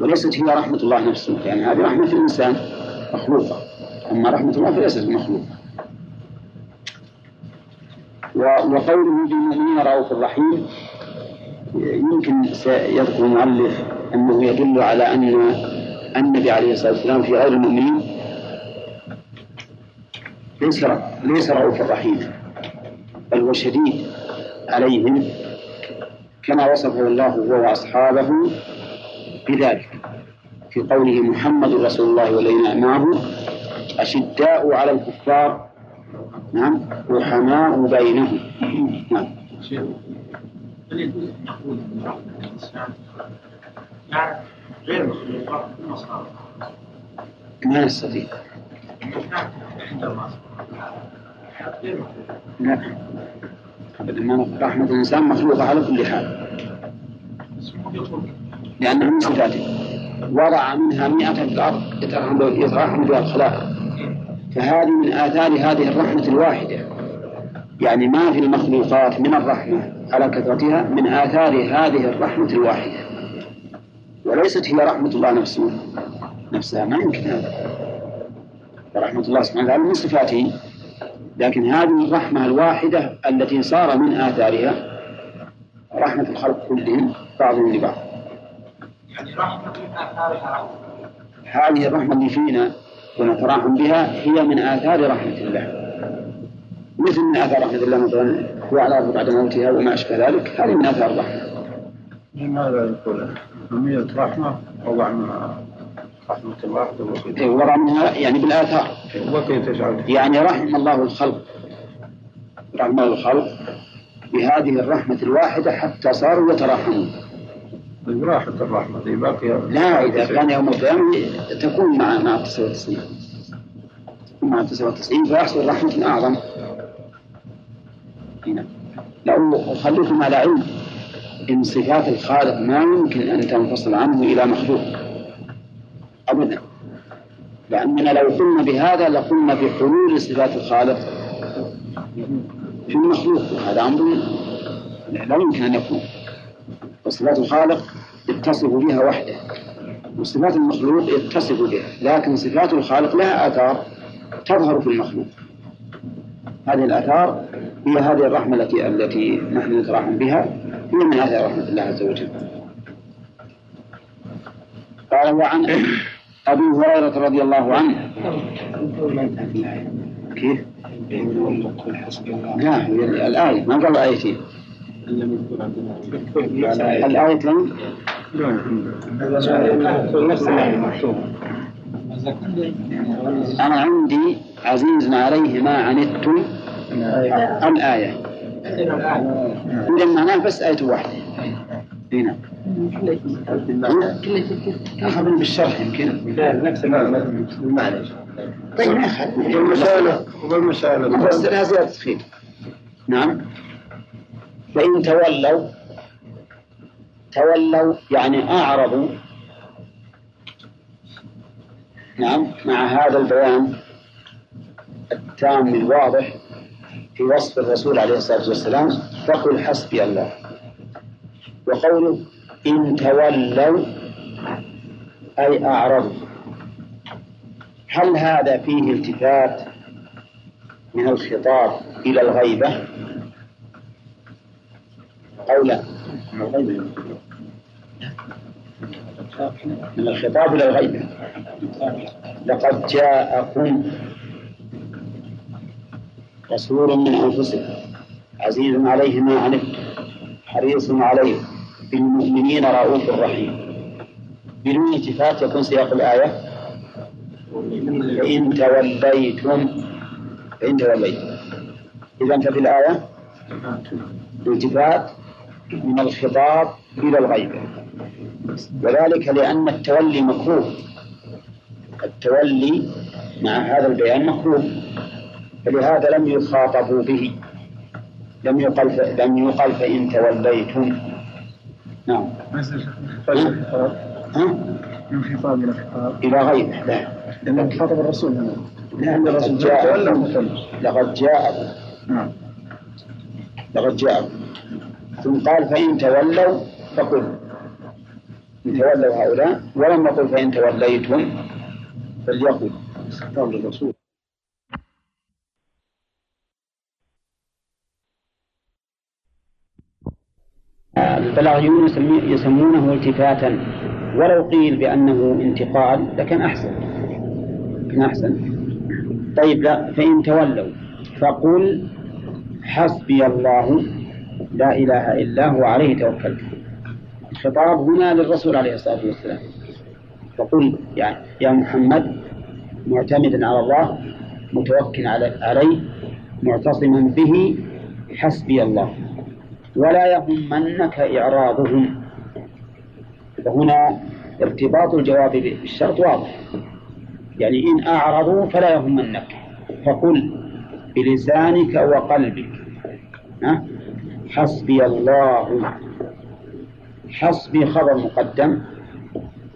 وليست هي رحمة الله نفسه يعني هذه رحمة الإنسان مخلوقة. أما رحمة الله فليست مخلوقة. وقوله بالمؤمنين رؤوف رحيم يمكن سيذكر المؤلف أنه يدل على أن النبي عليه الصلاة والسلام في غير المؤمنين ليس ليس رؤوفا رحيما بل هو شديد عليهم كما وصفه الله هو وأصحابه بذلك في قوله محمد رسول الله والذين معه أشداء على الكفار نعم رحماء بينهم. نعم. الانسان ما مخلوقات لا. أبدا ما رحمة الإنسان مخلوقة على كل حال. لأنها من صفاته. وضع منها مئة في يترحم يترحم بها الخلائق. فهذه من آثار هذه الرحمة الواحدة. يعني ما في المخلوقات من الرحمة على كثرتها من آثار هذه الرحمة الواحدة. وليست هي رحمة الله نفسه نفسها ما يمكن هذا. ورحمة الله سبحانه وتعالى من صفاته. لكن هذه الرحمة الواحدة التي صار من آثارها رحمة الخلق كلهم بعضهم لبعض. يعني رحمة من آثارها. هذه الرحمة اللي فينا ونتراحم بها هي من آثار رحمة الله. مثل من آثار رحمة الله مثلا هو على الأرض بعد موتها وما أشبه ذلك. هذه من آثار الرحمة. لماذا يقول أهمية رحمة وضع رحمة الله إيه، وضع منها يعني بالآثار. تجعل يعني رحم الله الخلق. رحم الله الخلق بهذه الرحمة الواحدة حتى صاروا يتراحمون راحة الرحمة دي باقية لا إذا كان يوم القيامة تكون مع مع 99 تكون مع 99 فيحصل رحمة أعظم هنا. لو خليكم على علم إن صفات الخالق ما يمكن أن تنفصل عنه إلى مخلوق. أبدا. لأننا لو قلنا بهذا لقلنا بحلول صفات الخالق في المخلوق. وهذا أمر لا يمكن أن يكون. وصفات الخالق يتصف بها وحده وصفات المخلوق يتصف بها لكن صفات الخالق لها آثار تظهر في المخلوق. هذه الآثار هي هذه الرحمة التي التي نحن نتراحم بها هي من آثار رحمة الله عز وجل. قال وعن أبي هريرة رضي الله عنه كيف؟ لا هي الآية ما قال آيتين الآيتين أنا عندي عزيز عليه ما عنتم الآية. إذا معناه بس آية واحدة. هنا. أخذ بالشرح يمكن. نفس المعنى طيب أخذ والمسألة والمسألة بس زيادة خير نعم. فإن تولوا تولوا يعني أعرضوا. نعم مع هذا البيان التام الواضح في وصف الرسول عليه الصلاة والسلام فقل حسبي الله. وقوله إن تولوا أي أعرضوا. هل هذا فيه التفات من الخطاب إلى الغيبة؟ أو لا؟ من الخطاب إلى الغيبة لقد جاءكم رسول من أنفسكم عزيز عليه ما عنتم حريص عليكم بالمؤمنين رؤوف رحيم. بدون التفات يكون سياق الآية. فإن توليتم فإن توليتم. إذا ففي الآية التفات من الخطاب إلى الغيبة وذلك لأن التولي مكروه. التولي مع هذا البيان مكروه. فلهذا لم يخاطبوا به. لم يقل ف... لم يقل فإن توليتم. نعم؟ من خطاب إلى خطاب إلى غيره لا. لأنه خاطب الرسول. لأن الرسول متولى لقد جاءكم نعم. لقد جاءكم ثم قال فإن تولوا فقل. إن تولوا هؤلاء. ولم يقل فإن توليتم فليقل. خطاب للرسول. البلاغيون يسمونه التفاتا. ولو قيل بأنه انتقال لكان أحسن. لكان أحسن. طيب لا فإن تولوا فقل حسبي الله لا إله إلا هو عليه توكلت. الخطاب هنا للرسول عليه الصلاة والسلام. فقل يعني يا محمد معتمدا على الله متوكل عليه معتصما به حسبي الله. ولا يهمنك إعراضهم. وهنا ارتباط الجواب بالشرط واضح. يعني إن أعرضوا فلا يهمنك. فقل بلسانك وقلبك. ها؟ حسبي الله. حسبي خبر مقدم.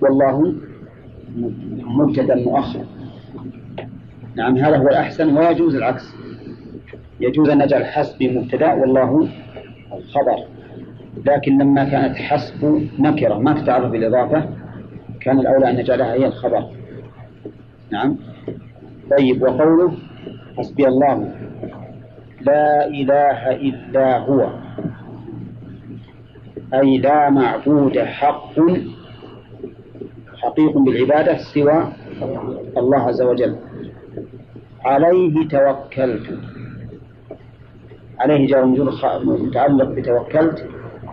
والله مبتدا مؤخر. نعم هذا هو الأحسن ويجوز العكس. يجوز أن نجعل حسبي مبتدا والله خبر. لكن لما كانت حسب نكرة ما تتعرف بالإضافة كان الأولى أن نجعلها هي الخبر. نعم. طيب وقوله حسبي الله. لا إله إلا هو. أي لا معبود حق. حقيق بالعبادة سوى الله عز وجل. عليه توكلت. عليه جار متعلق بتوكلت.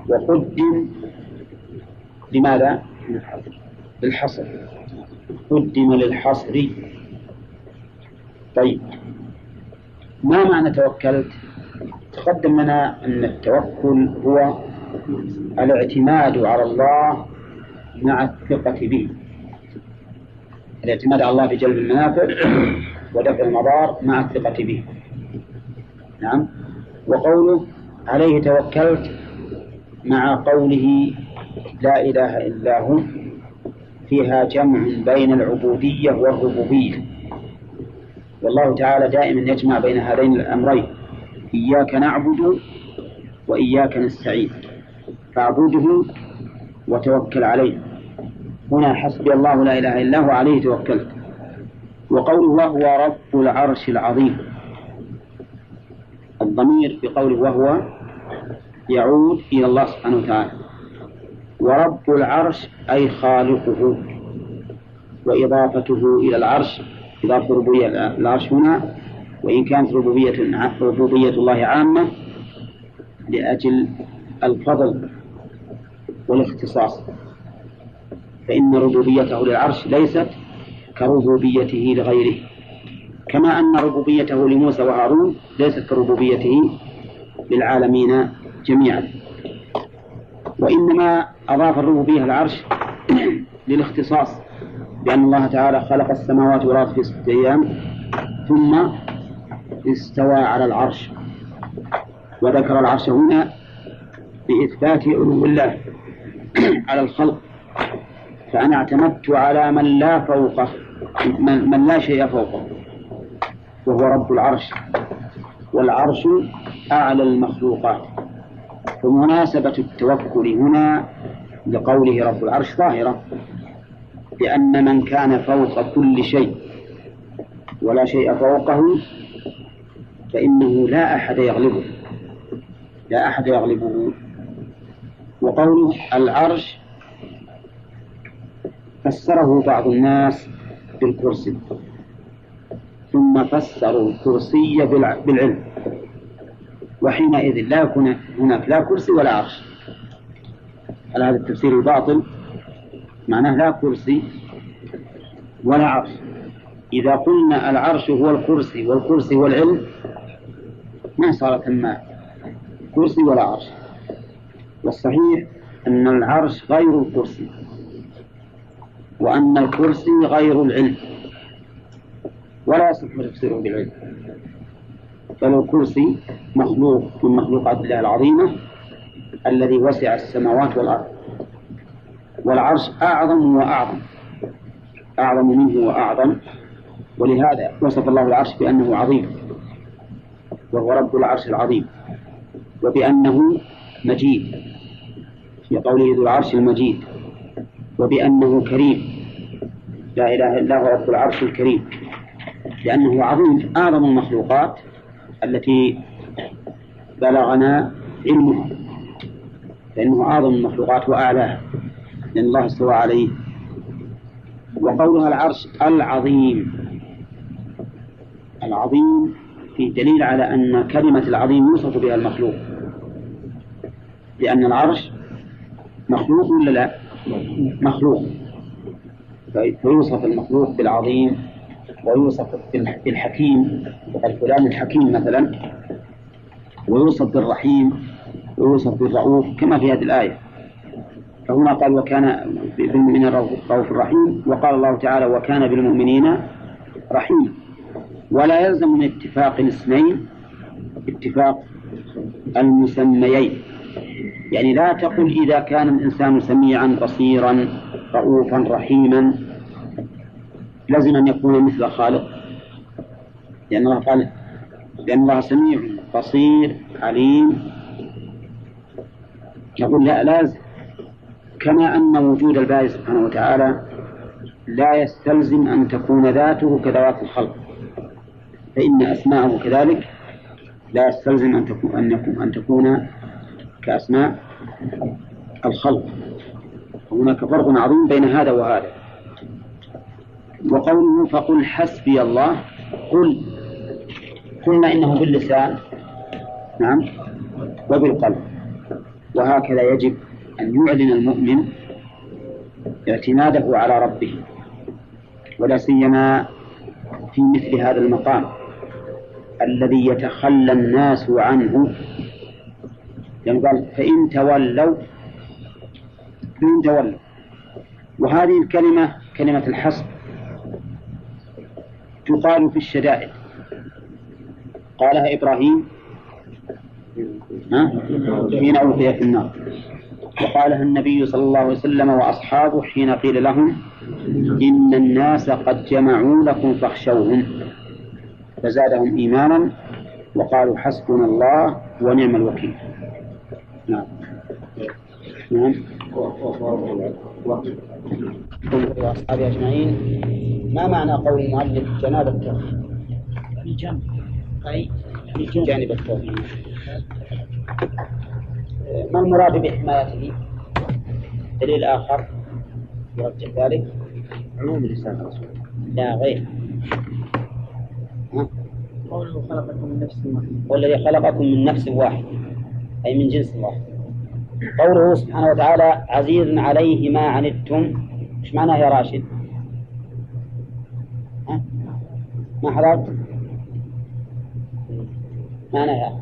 وقدم لماذا؟ للحصر. قدم للحصر. طيب. ما معنى توكلت؟ تقدم لنا أن التوكل هو الاعتماد على الله مع الثقة به. الاعتماد على الله في جلب المنافع ودفع المضار مع الثقة به. نعم. وقوله عليه توكلت مع قوله لا إله إلا هو فيها جمع بين العبودية والربوبية. والله تعالى دائما يجمع بين هذين الأمرين إياك نعبد وإياك نستعين. فاعبده وتوكل عليه. هنا حسبي الله لا إله إلا هو عليه توكلت. وقول الله هو رب العرش العظيم. الضمير في قوله وهو يعود إلى الله سبحانه وتعالى. ورب العرش أي خالقه وإضافته إلى العرش إضافة ربوبية العرش هنا وإن كانت ربوبية ربوبية الله عامة لأجل الفضل والاختصاص. فإن ربوبيته للعرش ليست كربوبيته لغيره. كما أن ربوبيته لموسى وهارون ليست كربوبيته للعالمين جميعا. وإنما أضاف الربوبية العرش [coughs] للاختصاص. بأن الله تعالى خلق السماوات والأرض في ستة أيام ثم استوى على العرش وذكر العرش هنا بإثبات علو الله [clears throat] على الخلق. فأنا اعتمدت على من لا فوقه من, من لا شيء فوقه وهو رب العرش والعرش أعلى المخلوقات. فمناسبة التوكل هنا لقوله رب العرش ظاهرة. لأن من كان فوق كل شيء ولا شيء فوقه فإنه لا أحد يغلبه لا أحد يغلبه. وقوله العرش فسره بعض الناس بالكرسي ثم فسروا الكرسي بالعلم. وحينئذ لا يكون هناك لا كرسي ولا عرش. على هذا التفسير الباطل؟ معناه لا كرسي ولا عرش. إذا قلنا العرش هو الكرسي والكرسي هو العلم ما صار ثم كرسي ولا عرش. والصحيح أن العرش غير الكرسي وأن الكرسي غير العلم. ولا يصح تفسيره بالعلم. بل الكرسي مخلوق من مخلوقات الله العظيمة الذي وسع السماوات والأرض. والعرش أعظم وأعظم. أعظم منه وأعظم. ولهذا وصف الله العرش بأنه عظيم. وهو رب العرش العظيم. وبأنه مجيد. في قوله ذو العرش المجيد. وبأنه كريم. لا إله إلا هو رب العرش الكريم. لأنه عظيم. أعظم المخلوقات التي بلغنا علمها. لأنه أعظم المخلوقات وأعلاها. لأن الله استوى عليه. وقولها العرش العظيم. العظيم في دليل على أن كلمة العظيم يوصف بها المخلوق. لأن العرش مخلوق ولا لا؟ مخلوق. فيوصف المخلوق بالعظيم ويوصف بالحكيم وقال فلان الحكيم مثلا. ويوصف بالرحيم ويوصف بالرؤوف كما في هذه الآية. فهنا قال وكان بالمؤمنين رؤوف الرحيم وقال الله تعالى وكان بالمؤمنين رحيم. ولا يلزم من اتفاق الاسمين اتفاق المسميين. يعني لا تقل إذا كان الإنسان سميعا بصيرا رؤوفا رحيما. لازم أن يكون مثل خالق. لأن الله قال لأن الله سميع بصير عليم. يقول لا لازم. كما أن وجود الباري سبحانه وتعالى لا يستلزم أن تكون ذاته كذوات الخلق. فإن أسماءه كذلك لا يستلزم أن تكون أن أن تكون كأسماء الخلق. هناك فرق عظيم بين هذا وهذا. وقوله فقل حسبي الله قل. قلنا إنه باللسان نعم وبالقلب. وهكذا يجب أن يعلن المؤمن اعتماده على ربه ولا سيما في مثل هذا المقام الذي يتخلى الناس عنه. يعني قال فإن تولوا فإن تولوا. وهذه الكلمة كلمة الحسب تقال في الشدائد. قالها إبراهيم حين ألقي في النار. وقالها النبي صلى الله عليه وسلم وأصحابه حين قيل لهم إن الناس قد جمعوا لكم فاخشوهم. فزادهم إيمانا وقالوا حسبنا الله ونعم الوكيل. نعم. نعم. وأصحابه أجمعين. ما معنى قول المؤلف جناب التوحيد؟ الجنب أي؟ جانب التوحيد ما المراد بحمايته؟ دليل آخر يرجح ذلك عموم لسان الرسول لا غير ها؟ قوله خلقكم من نفس واحدة والذي خلقكم من نفس واحد أي من جنس واحد قوله سبحانه وتعالى عزيز عليه ما عنتم إيش معناه يا راشد؟ ها؟ ما حضرت؟ معناها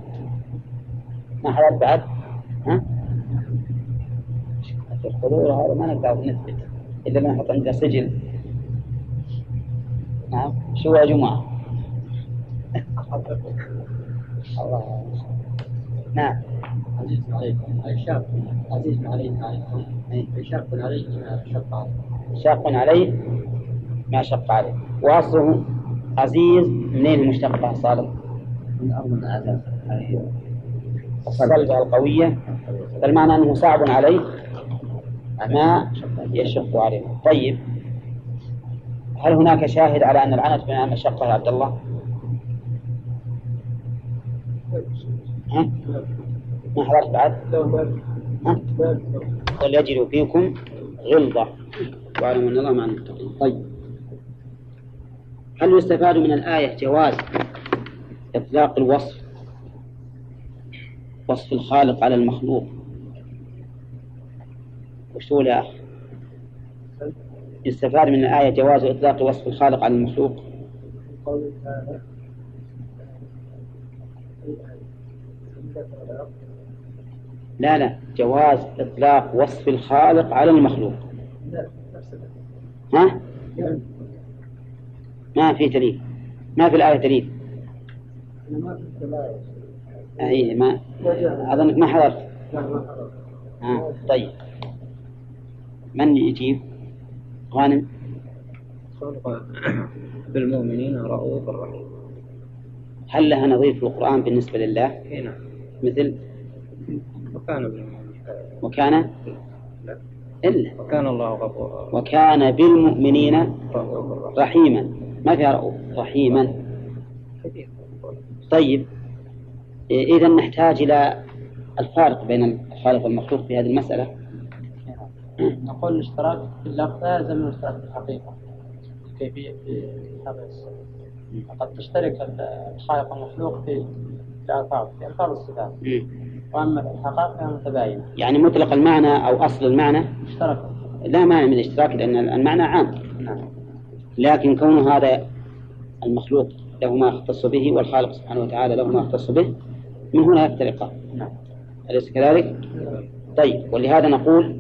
ما حضرت بعد؟ ها؟ الحضور هذا ما نقدر نثبت إلا ما نحط عنده سجل نعم. شو يا جماعة؟ الله. نعم. عزيز عليكم أي شاق. عزيز عليكم أي شاق عليه شق عليه شاق عليه ما شق عليه وأصله عزيز منين المشتقة صالح؟ من أرض الآثار الصلبة القوية فالمعنى أنه صعب عليه ما يشق عليه طيب هل هناك شاهد على أن العنت من مشقة يا عبد الله؟ ها؟ ما حضرت بعد؟ ها؟ وليجدوا فيكم غلظة واعلموا أن الله مع المتقين طيب هل يستفاد من الآية جواز إطلاق الوصف وصف الخالق على المخلوق. وش تقول يا؟ يستفاد من الآية جواز إطلاق وصف الخالق على المخلوق. لا لا جواز إطلاق وصف الخالق على المخلوق. ها؟ ما في دليل. ما في الآية دليل. أي ما أظنك ما حضرت. آه. طيب. من يجيب؟ غانم. بالمؤمنين رؤوف رحيم. هل لها نظير في القرآن بالنسبة لله؟ اي نعم. مثل؟ وكان بالمؤمنين. وكان؟ لا. إلا. وكان الله غفورا وكان بالمؤمنين رحيما. ما فيها رؤوف؟ رحيما. طيب. إذا نحتاج إلى الفارق بين الخالق والمخلوق في هذه المسألة. نقول الاشتراك في اللفظ لا يلزم الاشتراك في الحقيقة كيفية في هذا السبب قد تشترك الخالق والمخلوق في الألفاظ في ألفاظ الصفات. وأما في الحقائق فهي متباينة. يعني مطلق المعنى أو أصل المعنى؟ اشترك. لا مانع من الاشتراك لأن المعنى عام. نعم. لكن كون هذا المخلوق له ما يختص به والخالق سبحانه وتعالى له ما يختص به من هنا يفترقان نعم أليس كذلك؟ طيب ولهذا نقول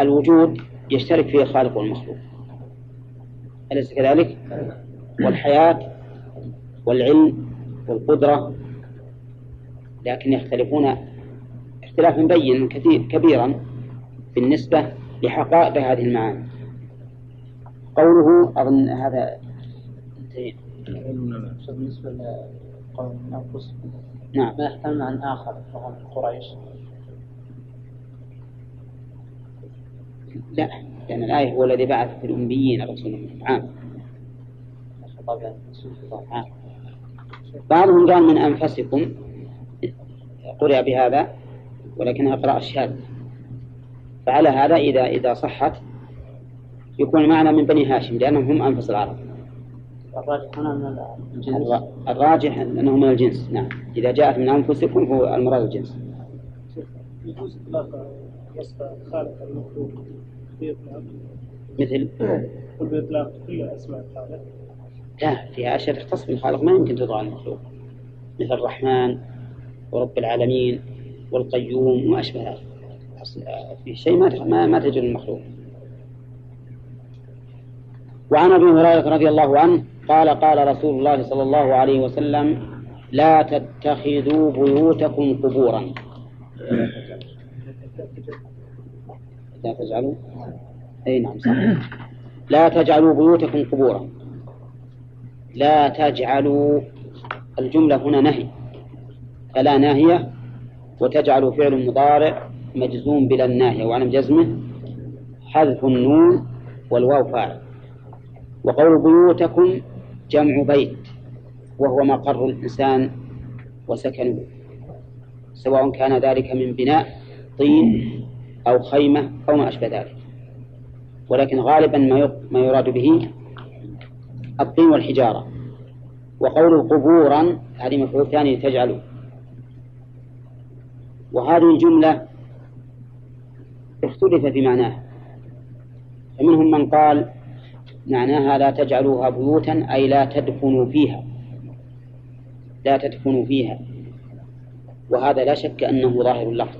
الوجود يشترك فيه الخالق والمخلوق أليس كذلك؟ والحياة والعلم والقدرة لكن يختلفون اختلافا بين كثير كبيرا بالنسبة لحقائق هذه المعاني قوله أظن هذا انتهينا. بالنسبة من أنفسكم نعم آخر وهم قريش. لا لأن الآية هو الذي بعث في الأميين رسولا منهم عام بعضهم قال من أنفسكم قرئ بهذا ولكنها قراءة شاذة فعلى هذا إذا إذا صحت يكون المعنى من بني هاشم لأنهم هم أنفس العرب. الراجح هنا من الجنس. الر- الراجح أنه من الجنس نعم. إذا جاءت من أنفسكم هو المراد الجنس. يجوز إطلاق المخلوق مثل؟ بإطلاق كل أسماء الخالق لا فيها أشياء تختص بالخالق ما يمكن تضع المخلوق. مثل الرحمن ورب العالمين والقيوم وما أشبه في شيء ما, ما تجد المخلوق. وعن أبي هريرة رضي الله عنه قال قال رسول الله صلى الله عليه وسلم لا تتخذوا بيوتكم قبورا. لا تجعلوا؟ أي نعم صح لا تجعلوا بيوتكم قبورا. لا تجعلوا الجملة هنا نهي. فلا ناهية وتجعل فعل مضارع مجزوم بلا الناهية وعلم جزمه. حذف النون والواو فاعل. وقول بيوتكم جمع بيت وهو مقر الإنسان وسكنه. سواء كان ذلك من بناء طين أو خيمة أو ما أشبه ذلك. ولكن غالبا ما يراد به الطين والحجارة. وقول قبورا هذه مفعول ثاني تجعل وهذه الجملة اختلف في معناها فمنهم من قال معناها لا تجعلوها بيوتا أي لا تدفنوا فيها. لا تدفنوا فيها. وهذا لا شك أنه ظاهر اللفظ.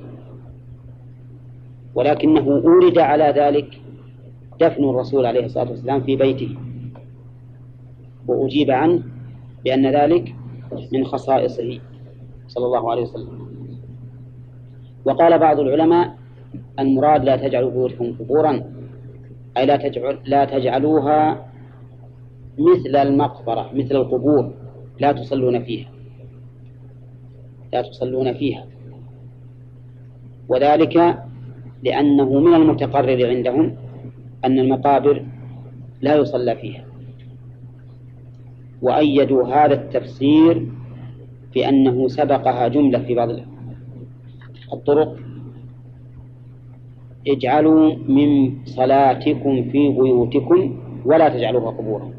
ولكنه أورد على ذلك دفن الرسول عليه الصلاة والسلام في بيته. وأجيب عنه بأن ذلك من خصائصه صلى الله عليه وسلم. وقال بعض العلماء المراد لا تجعلوا بيوتكم قبورا أي لا تجعل لا تجعلوها مثل المقبرة مثل القبور. لا تصلون فيها. لا تصلون فيها. وذلك لأنه من المتقرر عندهم أن المقابر لا يصلى فيها. وأيدوا هذا التفسير بأنه سبقها جملة في بعض الطرق. اجعلوا من صلاتكم في بيوتكم ولا تجعلوها قبورا.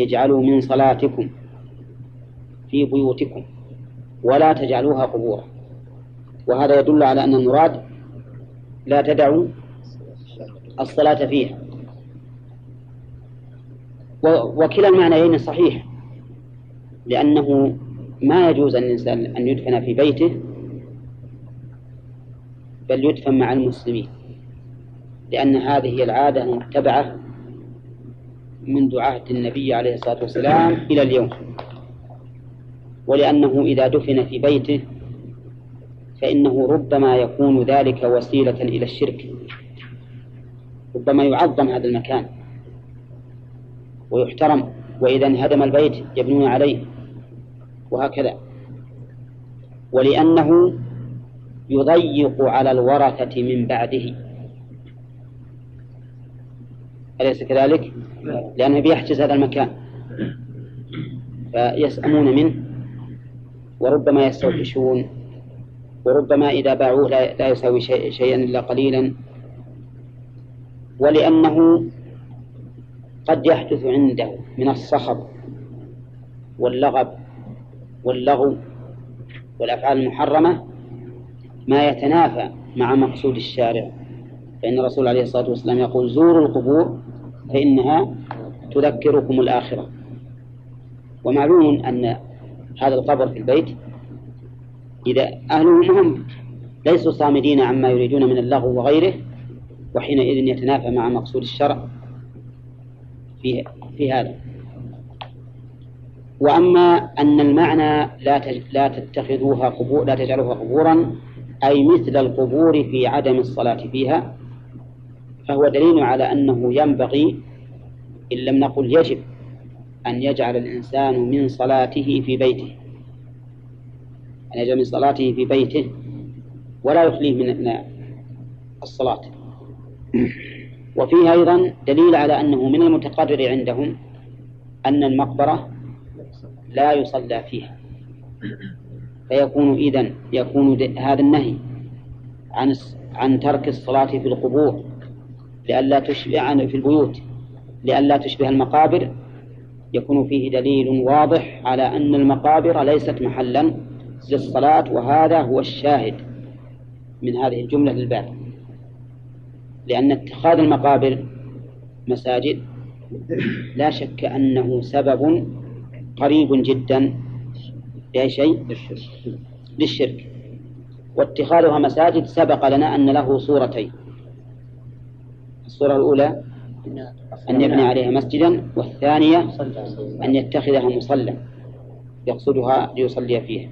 اجعلوا من صلاتكم في بيوتكم ولا تجعلوها قبورا. وهذا يدل على أن المراد لا تدعوا الصلاة فيها. وكلا المعنيين صحيح لأنه ما يجوز أن الإنسان أن يدفن في بيته بل يدفن مع المسلمين. لأن هذه هي العادة المتبعة منذ عهد النبي عليه الصلاة والسلام إلى اليوم. ولأنه إذا دفن في بيته فإنه ربما يكون ذلك وسيلة إلى الشرك. ربما يعظم هذا المكان ويحترم وإذا انهدم البيت يبنون عليه وهكذا. ولأنه يضيق على الورثة من بعده. أليس كذلك؟ لأنه بيحجز هذا المكان. فيسأمون منه وربما يستوحشون وربما إذا باعوه لا يساوي شيء شيئا إلا قليلا. ولأنه قد يحدث عنده من الصخب واللغب واللغو والأفعال المحرمة ما يتنافى مع مقصود الشارع. فإن الرسول عليه الصلاة والسلام يقول زوروا القبور فإنها تذكركم الآخرة. ومعلوم أن هذا القبر في البيت إذا أهله هم ليسوا صامدين عما يريدون من اللغو وغيره وحينئذ يتنافى مع مقصود الشرع في في هذا. وأما أن المعنى لا لا تتخذوها قبور لا تجعلوها قبورا أي مثل القبور في عدم الصلاة فيها فهو دليل على أنه ينبغي إن لم نقل يجب أن يجعل الإنسان من صلاته في بيته أن يجعل من صلاته في بيته ولا يخليه من الصلاة. وفيه أيضا دليل على أنه من المتقرر عندهم أن المقبرة لا يصلى فيها. فيكون إذن يكون هذا النهي عن عن ترك الصلاة في القبور لئلا تشبه عن في البيوت لئلا تشبه المقابر. يكون فيه دليل واضح على أن المقابر ليست محلا للصلاة وهذا هو الشاهد من هذه الجملة للباب. لأن اتخاذ المقابر مساجد لا شك أنه سبب قريب جدا لأي شيء للشرك. واتخاذها مساجد سبق لنا أن له صورتين. الصورة الأولى أن يبني عليها مسجدا والثانية أن يتخذها مصلى يقصدها ليصلي فيها.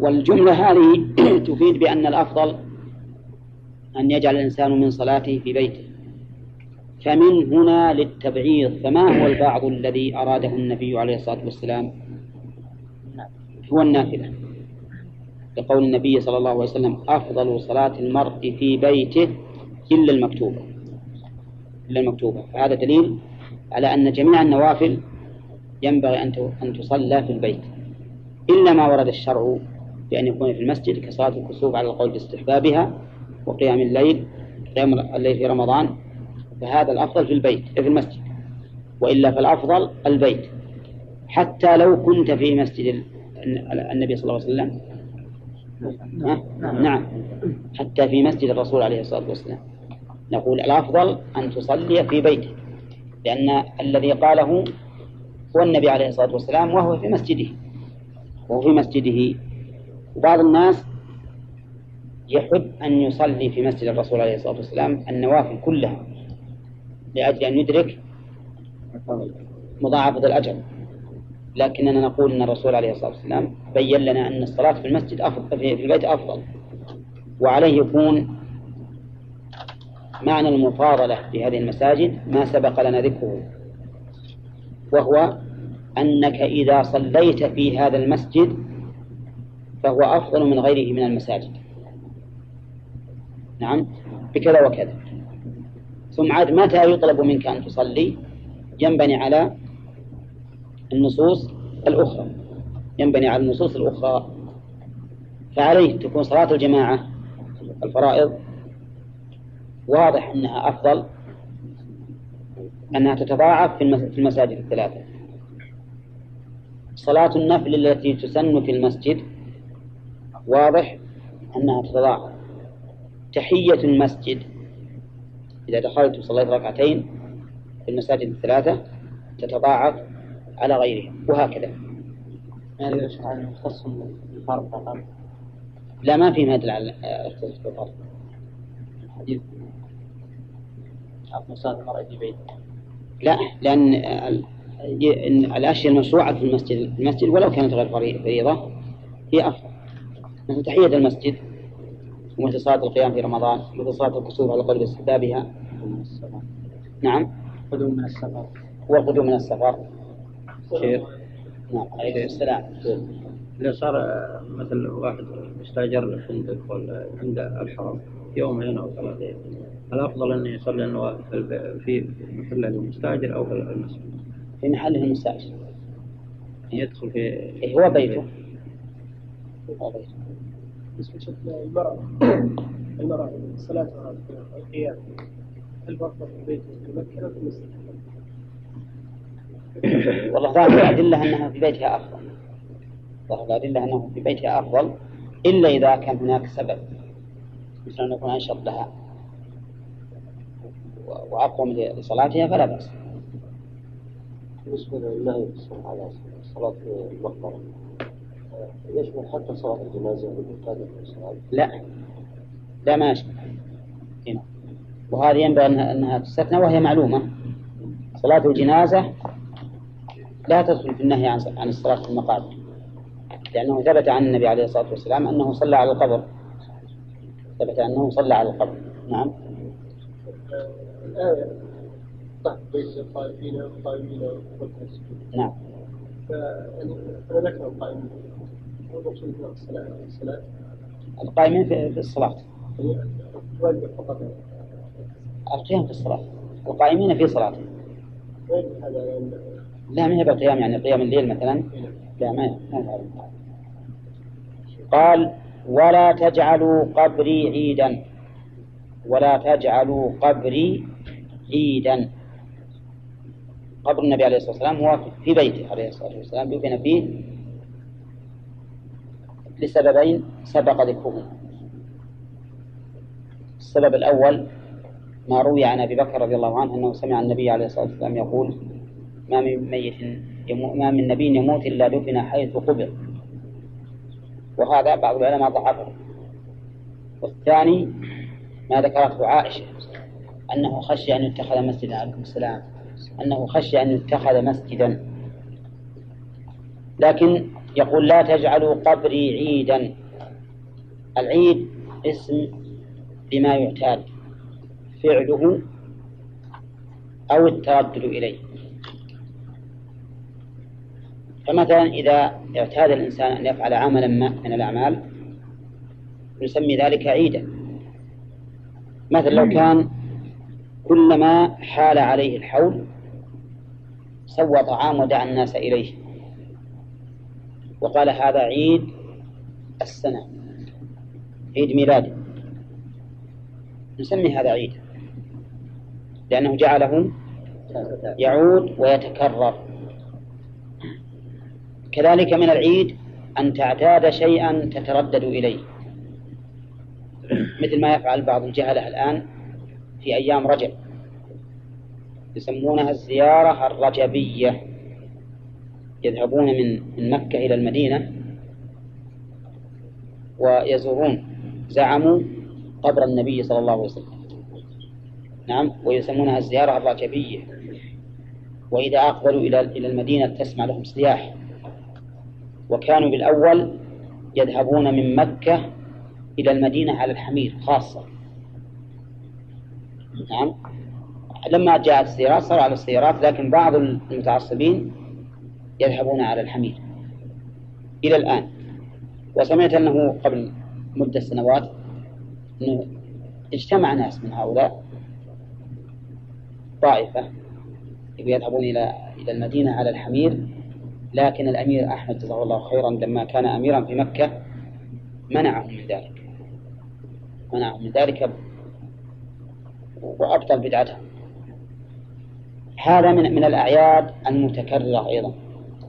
والجملة هذه [coughs] تفيد بأن الأفضل أن يجعل الإنسان من صلاته في بيته. فمن هنا للتبعيض فما هو البعض الذي أراده النبي عليه الصلاة والسلام؟ هو النافلة لقول النبي صلى الله عليه وسلم أفضل صلاة المرء في بيته إلا المكتوبة. إلا المكتوبة. فهذا دليل على أن جميع النوافل ينبغي أن تصلى في البيت. إلا ما ورد الشرع بأن يكون في المسجد كصلاة الكسوف على القول باستحبابها وقيام الليل قيام الليل في رمضان فهذا الأفضل في البيت في المسجد. وإلا فالأفضل البيت. حتى لو كنت في مسجد النبي صلى الله عليه وسلم. نعم. حتى في مسجد الرسول عليه الصلاة والسلام. نقول الأفضل أن تصلي في بيتك لأن الذي قاله هو النبي عليه الصلاة والسلام وهو في مسجده. وهو في مسجده. وبعض الناس يحب أن يصلي في مسجد الرسول عليه الصلاة والسلام النوافل كلها. لأجل أن يدرك مضاعفة الأجر لكننا نقول أن الرسول عليه الصلاة والسلام بين لنا أن الصلاة في المسجد أفضل في البيت أفضل. وعليه يكون معنى المفاضلة في هذه المساجد ما سبق لنا ذكره وهو أنك إذا صليت في هذا المسجد فهو أفضل من غيره من المساجد. نعم؟ بكذا وكذا. ثم عاد متى يطلب منك أن تصلي؟ ينبني على النصوص الأخرى. ينبني على النصوص الأخرى. فعليه تكون صلاة الجماعة الفرائض. واضح أنها أفضل أنها تتضاعف في المساجد الثلاثة. صلاة النفل التي تسن في المسجد واضح أنها تتضاعف. تحية المسجد إذا دخلت وصليت ركعتين في المساجد الثلاثة تتضاعف على غيرها وهكذا. يعني بالفرض فقط. لا ما في ما يدل على اختصاص بالفرض حديث صلاة المرأة في بيت لا لأن الأشياء المشروعة في المسجد المسجد ولو كانت غير فريضة هي أفضل. مثل تحية المسجد ومثل صلاة القيام في رمضان؟ مثل صلاة الكسوف على قدر استحبابها؟ نعم. قدوم من السفر. والقدوم من السفر. خير نعم. عليه السلام. إذا صار مثل واحد مستأجر فندق ولا عند الحرم يومين أو ثلاثة الأفضل أن يصلي في محله المستأجر أو في المسجد؟ في محله المستأجر يدخل في إيه هو بيته. بالنسبة للمرأة المرأة. صلاتها في القيام هل فرض في البيت في مصر؟ والله ظاهر الأدلة أنها في بيتها أفضل. ظاهر الأدلة أنه في بيتها أفضل إلا إذا كان هناك سبب مثل أن يكون أنشط لها وأقوم لصلاتها فلا بأس. بالنسبة للنهي على صلاة المقبرة يشمل حتى صلاة الجنازة لا. لا ما يشبه هنا. وهذه ينبغي أنها, أنها تستثنى وهي معلومة. صلاة الجنازة لا تدخل في النهي عن عن الصلاة في المقابر لأنه ثبت عن النبي عليه الصلاة والسلام أنه صلى على القبر. ثبت أنه صلى على القبر. نعم. نعم. فيعني أنا ذكر القائمين القائمين في الصلاة. القيام في الصلاة. القائمين في صلاة. لا ما هي بالقيام يعني قيام الليل مثلا؟ لا ما ما. قال ولا تجعلوا قبري عيدا. ولا تجعلوا قبري عيدا. قبر النبي عليه الصلاة والسلام هو في بيته عليه الصلاة والسلام دفن فيه لسببين سبق ذكرهما. السبب الأول ما روي عن أبي بكر رضي الله عنه أنه سمع النبي عليه الصلاة والسلام يقول ما من ميت ما من نبي يموت إلا دفن حيث قبر. وهذا بعض العلماء ضعفه. والثاني ما ذكرته عائشة أنه خشي أن يتخذ مسجدا عليكم السلام. أنه خشي أن يتخذ مسجدا. لكن يقول لا تجعلوا قبري عيدا. العيد اسم لما يعتاد فعله أو التردد إليه. فمثلا إذا اعتاد الإنسان أن يفعل عملا ما من الأعمال نسمي ذلك عيدا. مثلا لو كان كلما حال عليه الحول سوى طعام ودعا الناس إليه. وقال هذا عيد السنة عيد ميلاده. نسمي هذا عيد لأنه جعله يعود ويتكرر. كذلك من العيد أن تعتاد شيئا تتردد إليه. مثل ما يفعل بعض الجهلة الآن في أيام رجب. يسمونها الزيارة الرجبية. يذهبون من من مكة إلى المدينة ويزورون زعموا قبر النبي صلى الله عليه وسلم. نعم ويسمونها الزيارة الرجبية. وإذا أقبلوا إلى إلى المدينة تسمع لهم سياح. وكانوا بالأول يذهبون من مكة إلى المدينة على الحمير خاصة. نعم. لما جاءت السيارات صاروا على السيارات لكن بعض المتعصبين يذهبون على الحمير. إلى الآن. وسمعت أنه قبل مدة سنوات أنه اجتمع ناس من هؤلاء طائفة يذهبون إلى إلى المدينة على الحمير. لكن الأمير أحمد جزاه الله خيرا لما كان أميرا في مكة منعهم من ذلك. منعهم من ذلك وأبطل بدعتهم هذا من من الأعياد المتكررة أيضا.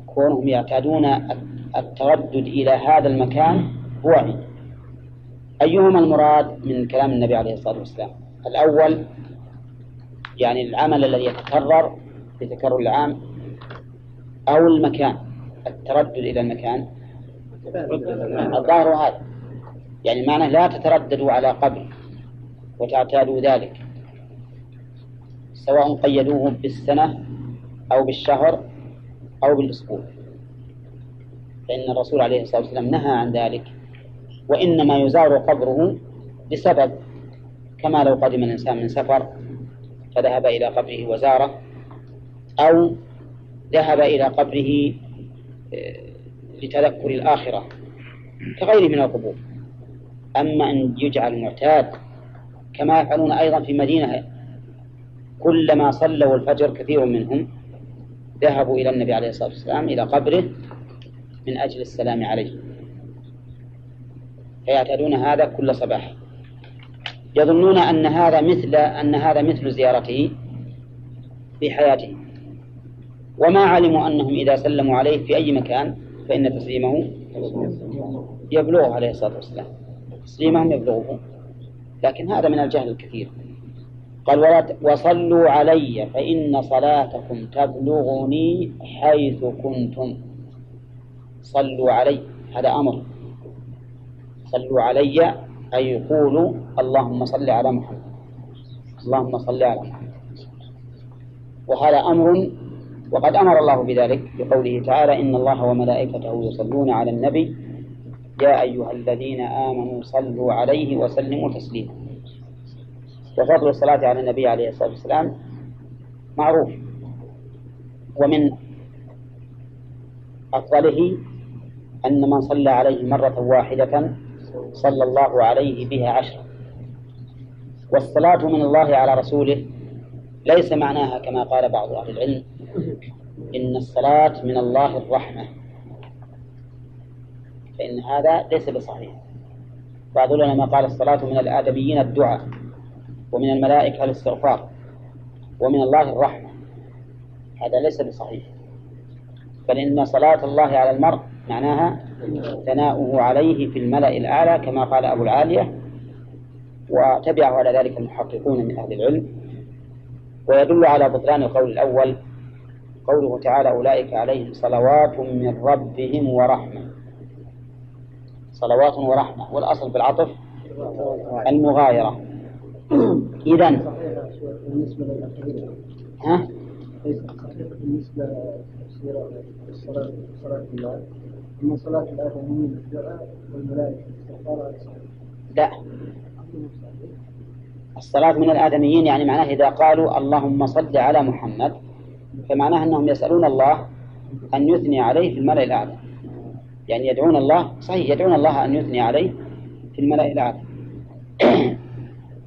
كونهم يعتادون التردد إلى هذا المكان هو عيد أيهما المراد من كلام النبي عليه الصلاة والسلام؟ الأول يعني العمل الذي يتكرر بتكرر العام أو المكان التردد إلى المكان. الظاهر هذا يعني معناه لا تترددوا على قبر وتعتادوا ذلك. سواء قيدوه بالسنة أو بالشهر أو بالأسبوع. فإن الرسول عليه الصلاة والسلام نهى عن ذلك وإنما يزار قبره لسبب كما لو قدم الإنسان من سفر فذهب إلى قبره وزاره أو ذهب إلى قبره لتذكر الآخرة كغيره من القبور. أما أن يجعل معتاد كما يفعلون أيضا في مدينة كلما صلوا الفجر كثير منهم ذهبوا إلى النبي عليه الصلاة والسلام إلى قبره من أجل السلام عليه. فيعتادون هذا كل صباح. يظنون أن هذا مثل أن هذا مثل زيارته في حياته. وما علموا أنهم إذا سلموا عليه في أي مكان فإن تسليمه يبلغه عليه الصلاة والسلام. تسليمهم يبلغه. لكن هذا من الجهل الكثير. قال وصلوا علي فإن صلاتكم تبلغني حيث كنتم. صلوا علي هذا أمر. صلوا علي أي يقولوا اللهم صل على محمد. اللهم صل على محمد. وهذا أمر وقد أمر الله بذلك بقوله تعالى إن الله وملائكته يصلون على النبي يا أيها الذين آمنوا صلوا عليه وسلموا تسليما. وفضل الصلاة على النبي عليه الصلاة والسلام معروف. ومن أفضله أن من صلى عليه مرة واحدة صلى الله عليه بها عشرا والصلاة من الله على رسوله ليس معناها كما قال بعض أهل العلم إن الصلاة من الله الرحمة. فإن هذا ليس بصحيح. بعض العلماء قال الصلاة من الآدميين الدعاء. ومن الملائكة الاستغفار ومن الله الرحمة. هذا ليس بصحيح. بل إن صلاة الله على المرء معناها ثناؤه عليه في الملأ الأعلى كما قال أبو العالية وتبعه على ذلك المحققون من أهل العلم. ويدل على بطلان القول الأول قوله تعالى أولئك عليهم صلوات من ربهم ورحمة. صلوات ورحمة. والأصل في العطف المغايرة. إذا بالنسبة ها؟ بالنسبة صلاة الله أما صلاة الآدميين الدعاء والملائكة لا. الصلاة من الآدميين يعني معناه إذا قالوا اللهم صل على محمد فمعناه أنهم يسألون الله أن يثني عليه في الملأ الأعلى. يعني يدعون الله صحيح يدعون الله أن يثني عليه في الملأ الأعلى. [clears throat]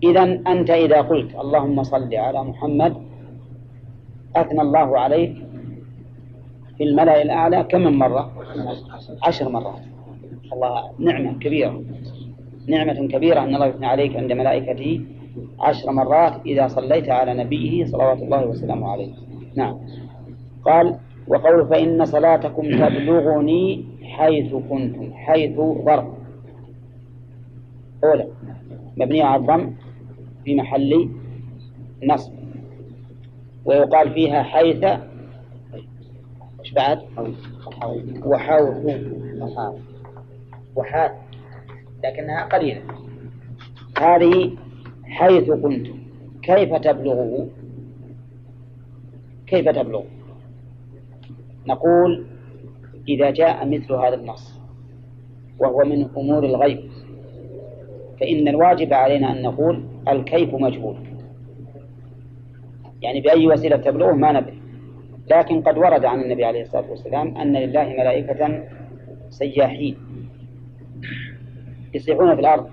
إذا أنت إذا قلت اللهم صل على محمد أثنى الله عليك في الملأ الأعلى كم من مرة؟ عشر مرات. الله نعمة كبيرة نعمة كبيرة أن الله يثني عليك عند ملائكته عشر مرات إذا صليت على نبيه صلوات الله وسلامه عليه. نعم. قال وقول فإن صلاتكم تبلغني حيث كنتم حيث ظرف. أولى مبنية على الضم. في محل نصب ويقال فيها حيث إيش بعد؟ وحوث وحاث لكنها قليلة هذه حيث كنتم كيف تبلغه؟ كيف تبلغ؟ نقول إذا جاء مثل هذا النص وهو من أمور الغيب فإن الواجب علينا أن نقول الكيف مجهول. يعني بأي وسيلة تبلغه ما ندري. لكن قد ورد عن النبي عليه الصلاة والسلام أن لله ملائكة سياحين يسيحون في الأرض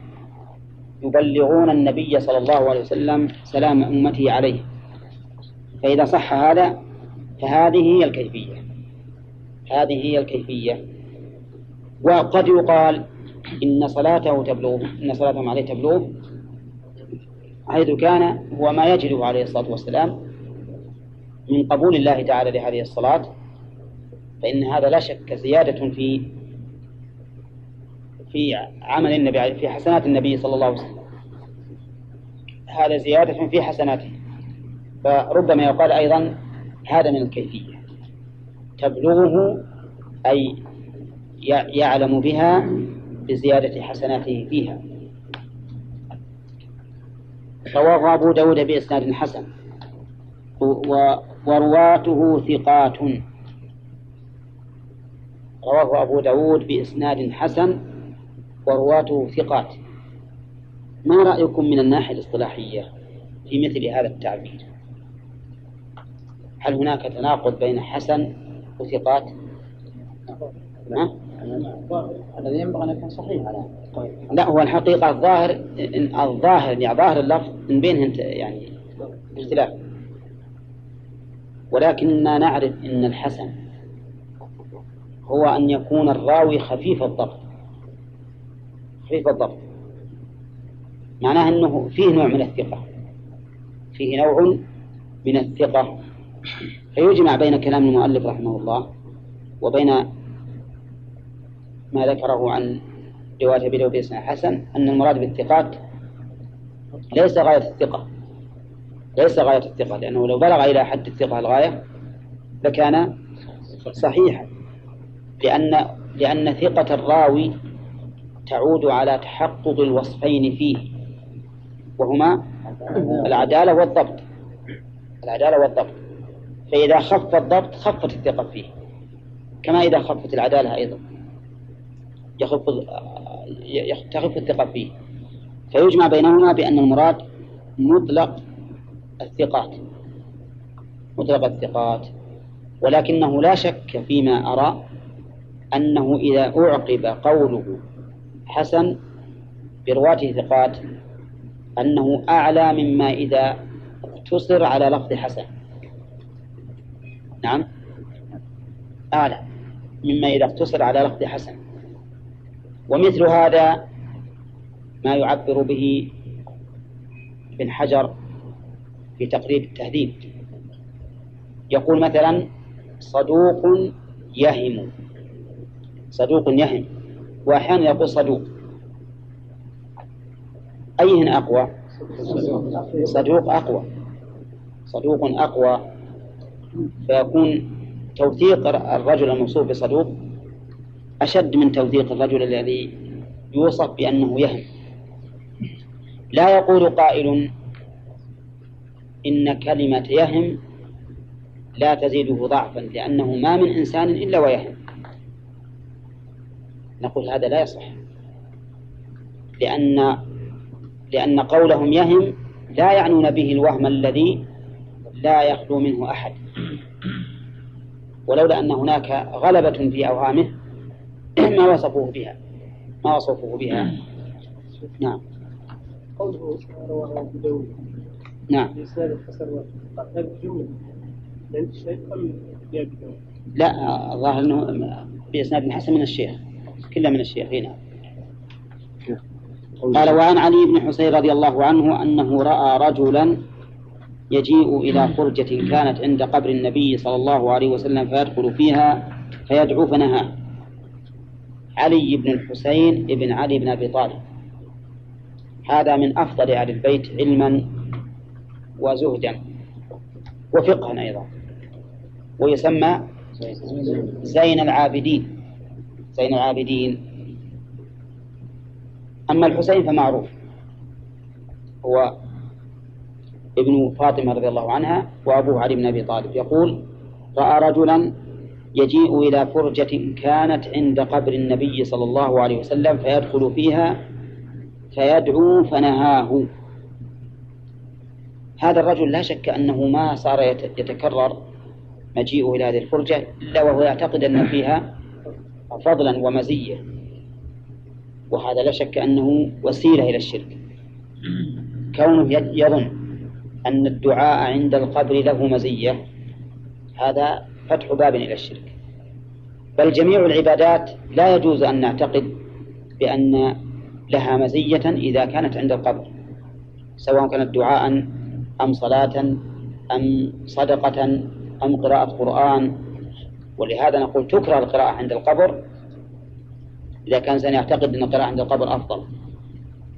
يبلغون النبي صلى الله عليه وسلم سلام أمته عليه. فإذا صح هذا فهذه هي الكيفية. هذه هي الكيفية. وقد يقال إن صلاته تبلغ إن صلاتهم عليه تبلغ حيث كان هو ما يجده عليه الصلاة والسلام من قبول الله تعالى لهذه الصلاة فإن هذا لا شك زيادة في في عمل النبي في حسنات النبي صلى الله عليه وسلم. هذا زيادة في حسناته. فربما يقال أيضا هذا من الكيفية. تبلغه أي يعلم بها بزيادة حسناته فيها. رواه أبو داود بإسناد حسن. ورواته ثقات. رواه أبو داود بإسناد حسن ورواته ثقات. ما رأيكم من الناحية الاصطلاحية في مثل هذا التعبير؟ هل هناك تناقض بين حسن وثقات؟ الذي ينبغي أن يكون صحيح. لا هو الحقيقة الظاهر إن الظاهر يعني ظاهر اللفظ من بينهم يعني اختلاف. ولكننا نعرف أن الحسن هو أن يكون الراوي خفيف الضبط. خفيف الضبط. معناه أنه فيه نوع من الثقة. فيه نوع من الثقة. فيجمع بين كلام المؤلف رحمه الله وبين ما ذكره عن رواية أبي داود حسن أن المراد بالثقات ليس غاية الثقة ليس غاية الثقة لأنه لو بلغ إلى حد الثقة الغاية لكان صحيحا لأن لأن ثقة الراوي تعود على تحقق الوصفين فيه وهما العدالة والضبط العدالة والضبط فإذا خف الضبط خفت الثقة فيه كما إذا خفت العدالة أيضا يخف تخف الثقة فيه. فيجمع بينهما بأن المراد مطلق الثقات. مطلق الثقات. ولكنه لا شك فيما أرى أنه إذا أعقب قوله حسن برواته ثقات أنه أعلى مما إذا اقتصر على لفظ حسن. نعم؟ أعلى مما إذا اقتصر على لفظ حسن. ومثل هذا ما يعبر به ابن حجر في تقريب التهذيب. يقول مثلا صدوق يهم. صدوق يهم. وأحيانا يقول صدوق. أيهن أقوى؟ صدوق أقوى. صدوق أقوى. فيكون توثيق الرجل الموصوف بصدوق أشد من توثيق الرجل الذي يوصف بأنه يهم لا يقول قائل إن كلمة يهم لا تزيده ضعفا لأنه ما من إنسان إلا ويهم. نقول هذا لا يصح. لأن لأن قولهم يهم لا يعنون به الوهم الذي لا يخلو منه أحد. ولولا أن هناك غلبة في أوهامه ما وصفوه بها. ما وصفوه بها. نعم. قوله رواه أبو داود. نعم. بإسناد الحسن هذه الجملة عند الشيخ أم داود؟ لا الظاهر أنه بإسناد حسن من الشيخ. كله من الشيخ هنا. قال وعن علي بن حسين رضي الله عنه أنه رأى رجلا يجيء إلى فرجة كانت عند قبر النبي صلى الله عليه وسلم فيدخل فيها فيدعو فنهاه علي بن الحسين بن علي بن أبي طالب. هذا من أفضل أهل البيت علما وزهدا وفقها أيضا. ويسمى زين العابدين. زين العابدين. أما الحسين فمعروف. هو ابن فاطمة رضي الله عنها وأبوه علي بن أبي طالب. يقول رأى رجلا يجيء إلى فرجة كانت عند قبر النبي صلى الله عليه وسلم فيدخل فيها فيدعو فنهاه. هذا الرجل لا شك أنه ما صار يتكرر مجيئه إلى هذه الفرجة إلا وهو يعتقد أن فيها فضلا ومزية. وهذا لا شك أنه وسيلة إلى الشرك. كونه يظن أن الدعاء عند القبر له مزية هذا فتح باب إلى الشرك. بل جميع العبادات لا يجوز أن نعتقد بأن لها مزية إذا كانت عند القبر سواء كانت دعاء أم صلاة أم صدقة أم قراءة قرآن. ولهذا نقول تكره القراءة عند القبر إذا كان الإنسان يعتقد أن القراءة عند القبر أفضل.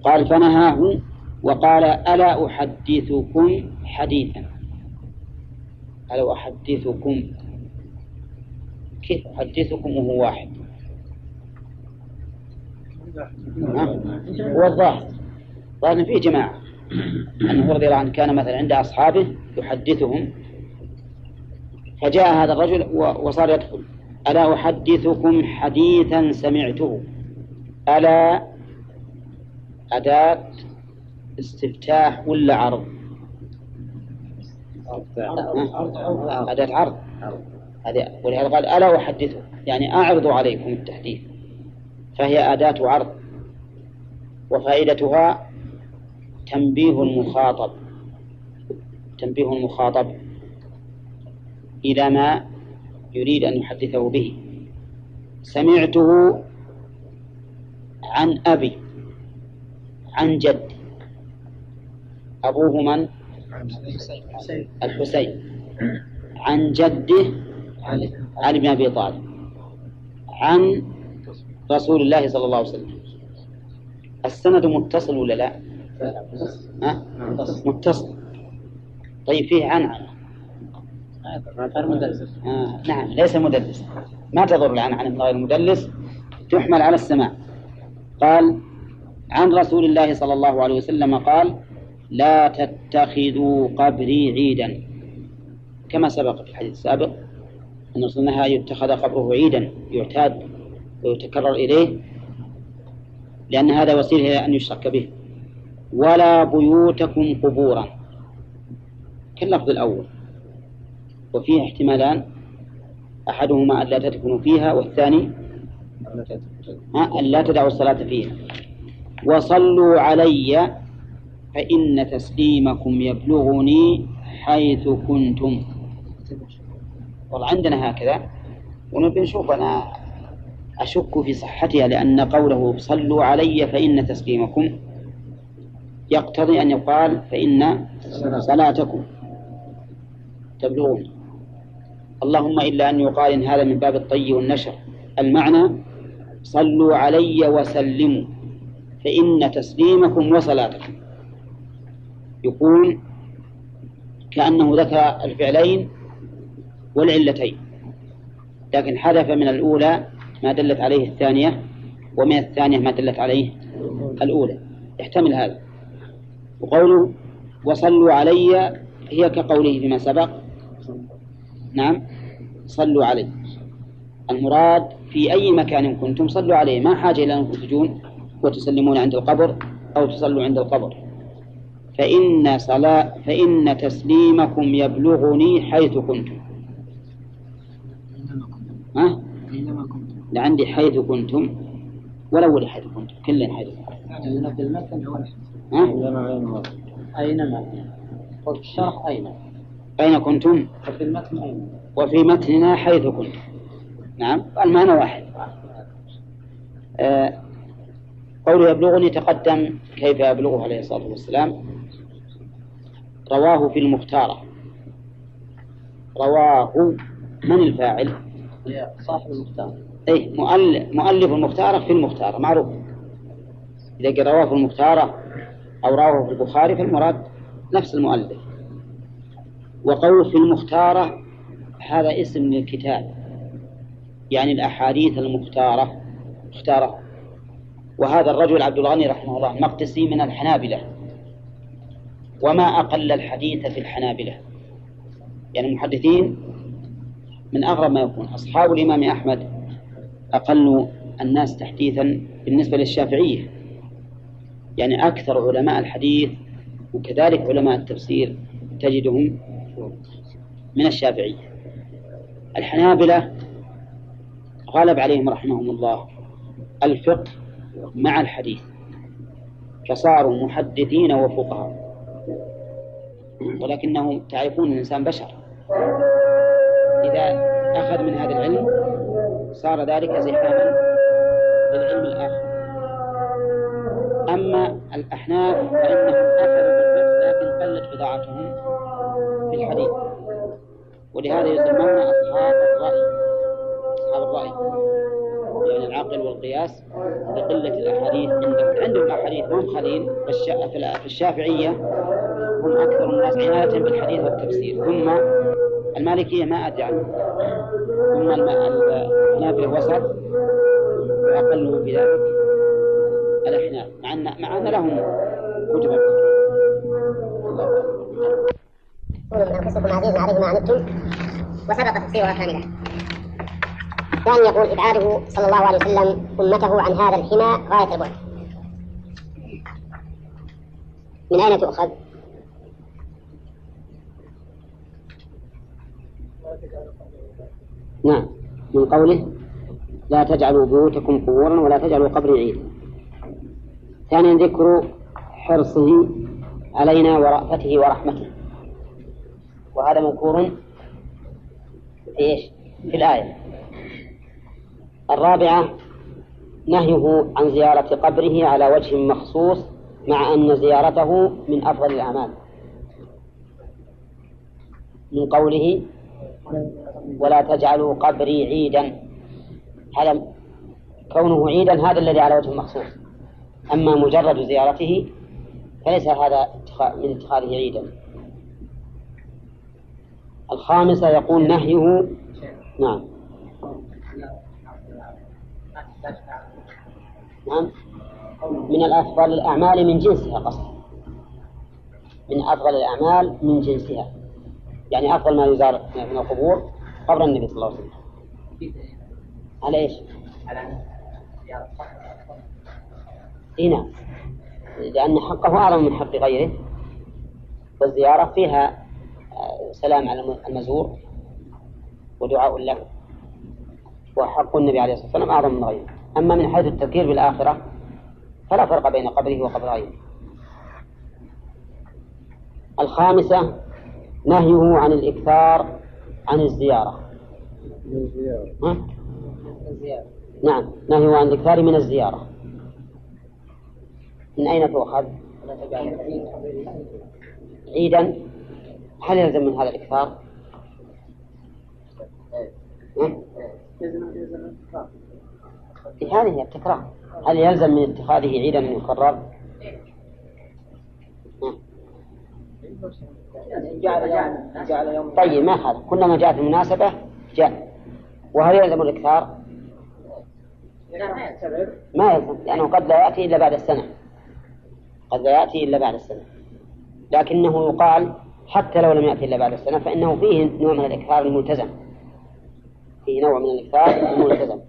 قال فنهاه وقال ألا أحدثكم حديثا. ألا أحدثكم كيف أحدثكم وهو واحد؟ هو الظاهر. ظاهر فيه جماعة. أنه رضي الله عنه كان مثلا عند أصحابه يحدثهم. فجاء هذا الرجل وصار يدخل. ألا أحدثكم حديثا سمعته؟ ألا أداة استفتاح ولا عرض؟ أداة عرض. ولهذا قال ألا أحدثه؟ يعني أعرض عليكم التحديث فهي أداة عرض وفائدتها تنبيه المخاطب تنبيه المخاطب إلى ما يريد أن يحدثه به. سمعته عن أبي عن جد أبوه من؟ الحسين. عن جده علي بن أبي طالب عن رسول الله صلى الله عليه وسلم. السند متصل ولا لا؟ ها؟ متصل. طيب فيه عن عن. آه نعم ليس مدلس. ما تضر العن عن غير مدلس؟ تحمل على السماع قال عن رسول الله صلى الله عليه وسلم قال لا تتخذوا قبري عيدا. كما سبق في الحديث السابق. أن الله يتخذ قبره عيدا يعتاد ويتكرر إليه لأن هذا وسيلة إلى أن يشرك به. ولا بيوتكم قبورا. كاللفظ الأول. وفيه احتمالان. أحدهما أن لا تدفنوا فيها والثاني أن لا تدعوا الصلاة فيها. وصلوا علي فإن تسليمكم يبلغني حيث كنتم. والله عندنا هكذا ونبي نشوف أنا أشك في صحتها لأن قوله صلوا علي فإن تسليمكم. يقتضي أن يقال فإن صلاتكم. تبلغني اللهم إلا أن يقال إن هذا من باب الطي والنشر. المعنى صلوا علي وسلموا فإن تسليمكم وصلاتكم. يكون كأنه ذكر الفعلين والعلتين. لكن حذف من الأولى ما دلت عليه الثانية ومن الثانية ما دلت عليه الأولى. يحتمل هذا. وقوله وصلوا علي هي كقوله فيما سبق. نعم صلوا علي. المراد في أي مكان كنتم صلوا عليه ما حاجة إلى أنكم تجون وتسلمون عند القبر أو تصلوا عند القبر. فإن صلاة فإن تسليمكم يبلغني حيث كنتم. ها؟ لعندي حيث كنتم والأول حيث كنتم كلنا حيث كنتم. في المتن أو ها؟ أينما وفي الشرح أين؟ أين كنتم؟ وفي المتن أين؟ وفي متننا حيث كنتم. نعم المعنى واحد. آه قوله يبلغني تقدم كيف يبلغه عليه الصلاة والسلام؟ رواه في المختارة. رواه من الفاعل؟ صاحب المختار. أي مؤلف, مؤلف المختارة في المختارة معروف. إذا رواه في المختارة أو رواه في البخاري فالمراد نفس المؤلف. وقول في المختارة هذا اسم للكتاب يعني الأحاديث المختارة مختارة. وهذا الرجل عبد الغني رحمه الله مقدسي من الحنابلة. وما أقل الحديث في الحنابلة. يعني المحدثين من أغرب ما يكون. أصحاب الإمام أحمد أقل الناس تحديثا بالنسبة للشافعية. يعني أكثر علماء الحديث وكذلك علماء التفسير تجدهم من الشافعية. الحنابلة غلب عليهم رحمهم الله الفقه مع الحديث فصاروا محدثين وفقهاء. ولكنهم تعرفون الإنسان بشر. إذا أخذ من هذا العلم صار ذلك زحاما بالعلم الآخر. أما الأحناف فإنهم أخذوا بالفقه لكن قلت بضاعتهم في الحديث. ولهذا يسمون أصحاب الرأي أصحاب الرأي يعني العقل والقياس لقلة الأحاديث. عندهم عندهم أحاديث هم خليل في الشافعية هم أكثر الناس عناية بالحديث والتفسير. ثم المالكية ما أدري عنهم ثم الحنابلة وسط وأقلهم في ذلك الأحناف. مع أن مع أن لهم كتب. أنفسكم عزيز عليه ما وسبق تفسيرها كاملة ثاني يقول إبعاده صلى الله عليه وسلم أمته عن هذا الحمى غاية البعد. من أين تؤخذ؟ نعم. من قوله لا تجعلوا بيوتكم قبورا ولا تجعلوا قبري عيدا ثانيا ذكر حرصه علينا ورأفته ورحمته. وهذا مذكور في إيش؟ في الآية. الرابعة نهيه عن زيارة قبره على وجه مخصوص مع أن زيارته من أفضل الأعمال. من قوله ولا تجعلوا قبري عيدا. هذا كونه عيدا هذا الذي على وجه المخصوص أما مجرد زيارته فليس هذا من اتخاذه عيدا. الخامسة يقول نهيه. نعم. نعم. من الأفضل الأعمال من جنسها قصد من أفضل الأعمال من جنسها. يعني أفضل ما يزار من القبور قبر النبي صلى الله عليه وسلم. على إيش؟ على إي نعم. لأن حقه أعظم من حق غيره. والزيارة فيها آه، سلام على المزور ودعاء له. وحق النبي عليه الصلاة والسلام أعظم من غيره. أما من حيث التذكير بالآخرة فلا فرق بين قبره وقبر غيره. الخامسة نهيه عن الإكثار عن الزيارة. ها؟ نعم نهيه عن الإكثار من الزيارة. من أين تؤخذ؟ عيدا؟ هل يلزم من هذا الإكثار؟ هذه هي التكرار. هل يلزم من اتخاذه عيدا من يكرر؟ طيب ما هذا كلما جاءت المناسبة جاء. وهل يلزم الإكثار؟ ما يلزم لأنه قد لا يأتي إلا بعد السنة. قد لا يأتي إلا بعد السنة. لكنه يقال حتى لو لم يأتي إلا بعد السنة فإنه فيه نوع من الإكثار الملتزم. فيه نوع من الإكثار الملتزم.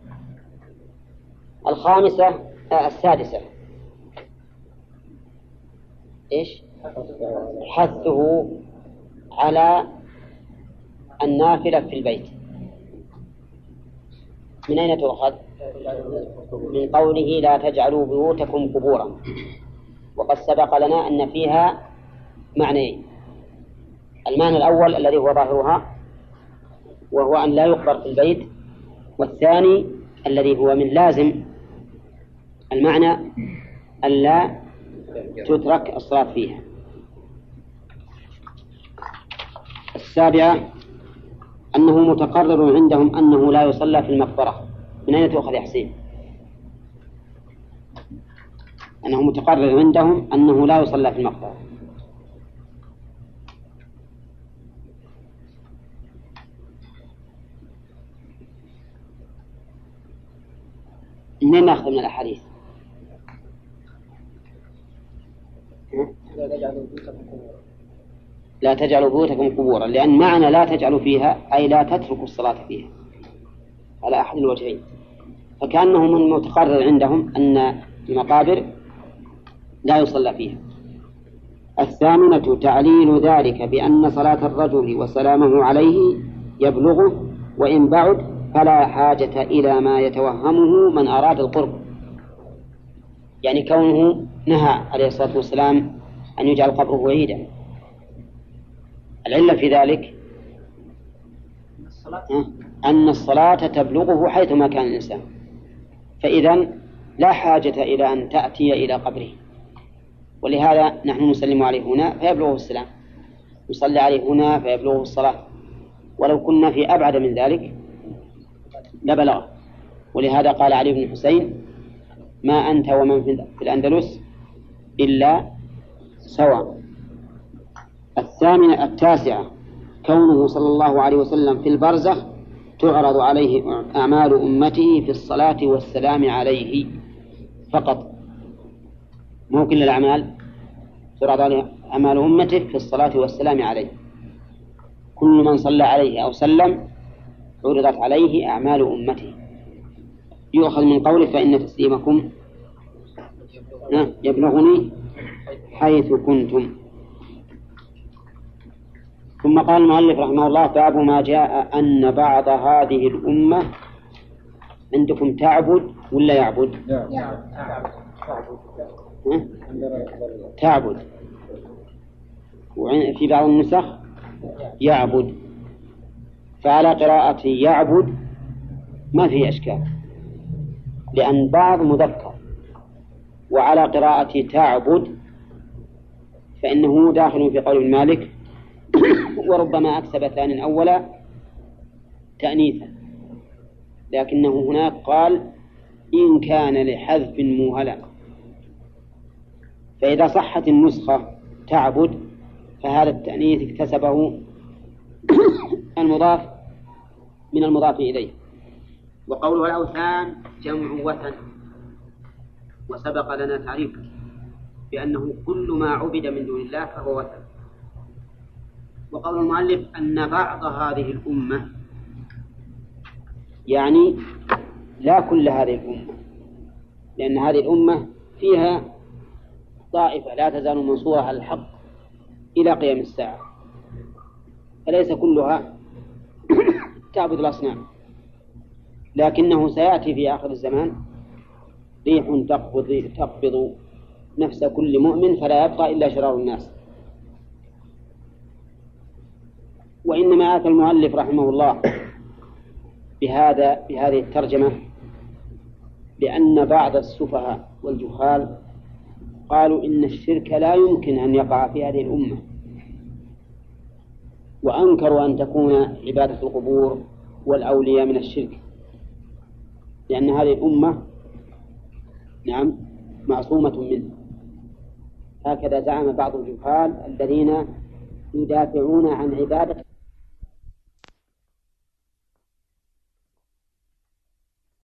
الخامسة آه السادسة. إيش؟ حثه على النافلة في البيت. من أين تؤخذ؟ من قوله لا تجعلوا بيوتكم قبورا. وقد سبق لنا أن فيها معنيين. المعنى الأول الذي هو ظاهرها وهو أن لا يقبر في البيت والثاني الذي هو من لازم المعنى أن لا تترك الصلاة فيها. السابعة أنه متقرر عندهم أنه لا يصلى في المقبرة من أين تؤخذ يا حسين؟ أنه متقرر عندهم أنه لا يصلى في المقبرة منين نأخذ من الأحاديث؟ لا تجعلوا بيوتكم قبورا لأن معنى لا تجعلوا فيها أي لا تتركوا الصلاة فيها على أحد الوجهين. فكأنه من متقرر عندهم أن المقابر لا يصلى فيها. الثامنة تعليل ذلك بأن صلاة الرجل وسلامه عليه يبلغه وإن بعد فلا حاجة إلى ما يتوهمه من أراد القرب. يعني كونه نهى عليه الصلاة والسلام أن يجعل قبره عيدا العلة في ذلك؟ أن الصلاة تبلغه حيثما كان الإنسان. فإذا لا حاجة إلى أن تأتي إلى قبره. ولهذا نحن نسلم عليه هنا فيبلغه السلام. نصلي عليه هنا فيبلغه الصلاة. ولو كنا في أبعد من ذلك لبلغه. ولهذا قال علي بن الحسين ما أنت ومن في الأندلس إلا سواء. الثامنة التاسعة كونه صلى الله عليه وسلم في البرزخ تعرض عليه أعمال أمته في الصلاة والسلام عليه فقط. مو كل الأعمال تعرض عليه أعمال أمته في الصلاة والسلام عليه. كل من صلى عليه أو سلم عرضت عليه أعمال أمته. يؤخذ من قوله فإن تسليمكم يبلغني حيث كنتم. ثم قال المؤلف رحمه الله باب ما جاء أن بعض هذه الأمة عندكم تعبد ولا يعبد؟ تعبد. وفي بعض النسخ يعبد. فعلى قراءة يعبد ما فيه إشكال لأن بعض مذكر. وعلى قراءة تعبد فإنه داخل في قول مالك وربما أكسب ثاني أولا تأنيثا. لكنه هناك قال إن كان لحذف موهلا فإذا صحت النسخة تعبد فهذا التأنيث اكتسبه [coughs] المضاف من المضاف إليه. وقوله الأوثان جمع وثن وسبق لنا تعريفه بأنه كل ما عبد من دون الله فهو وثن. وقول المؤلف أن بعض هذه الأمة يعني لا كل هذه الأمة لأن هذه الأمة فيها طائفة لا تزال منصورة على الحق إلى قيام الساعة فليس كلها [coughs] تعبد الأصنام لكنه سيأتي في آخر الزمان ريح تقبض تقبض نفس كل مؤمن فلا يبقى إلا شرار الناس. وإنما أتى المؤلف رحمه الله بهذا بهذه الترجمة لأن بعض السفهاء والجهال قالوا إن الشرك لا يمكن أن يقع في هذه الأمة. وأنكروا أن تكون عبادة القبور والأولياء من الشرك. لأن هذه الأمة نعم معصومة منه. هكذا زعم بعض الجهال الذين يدافعون عن عبادة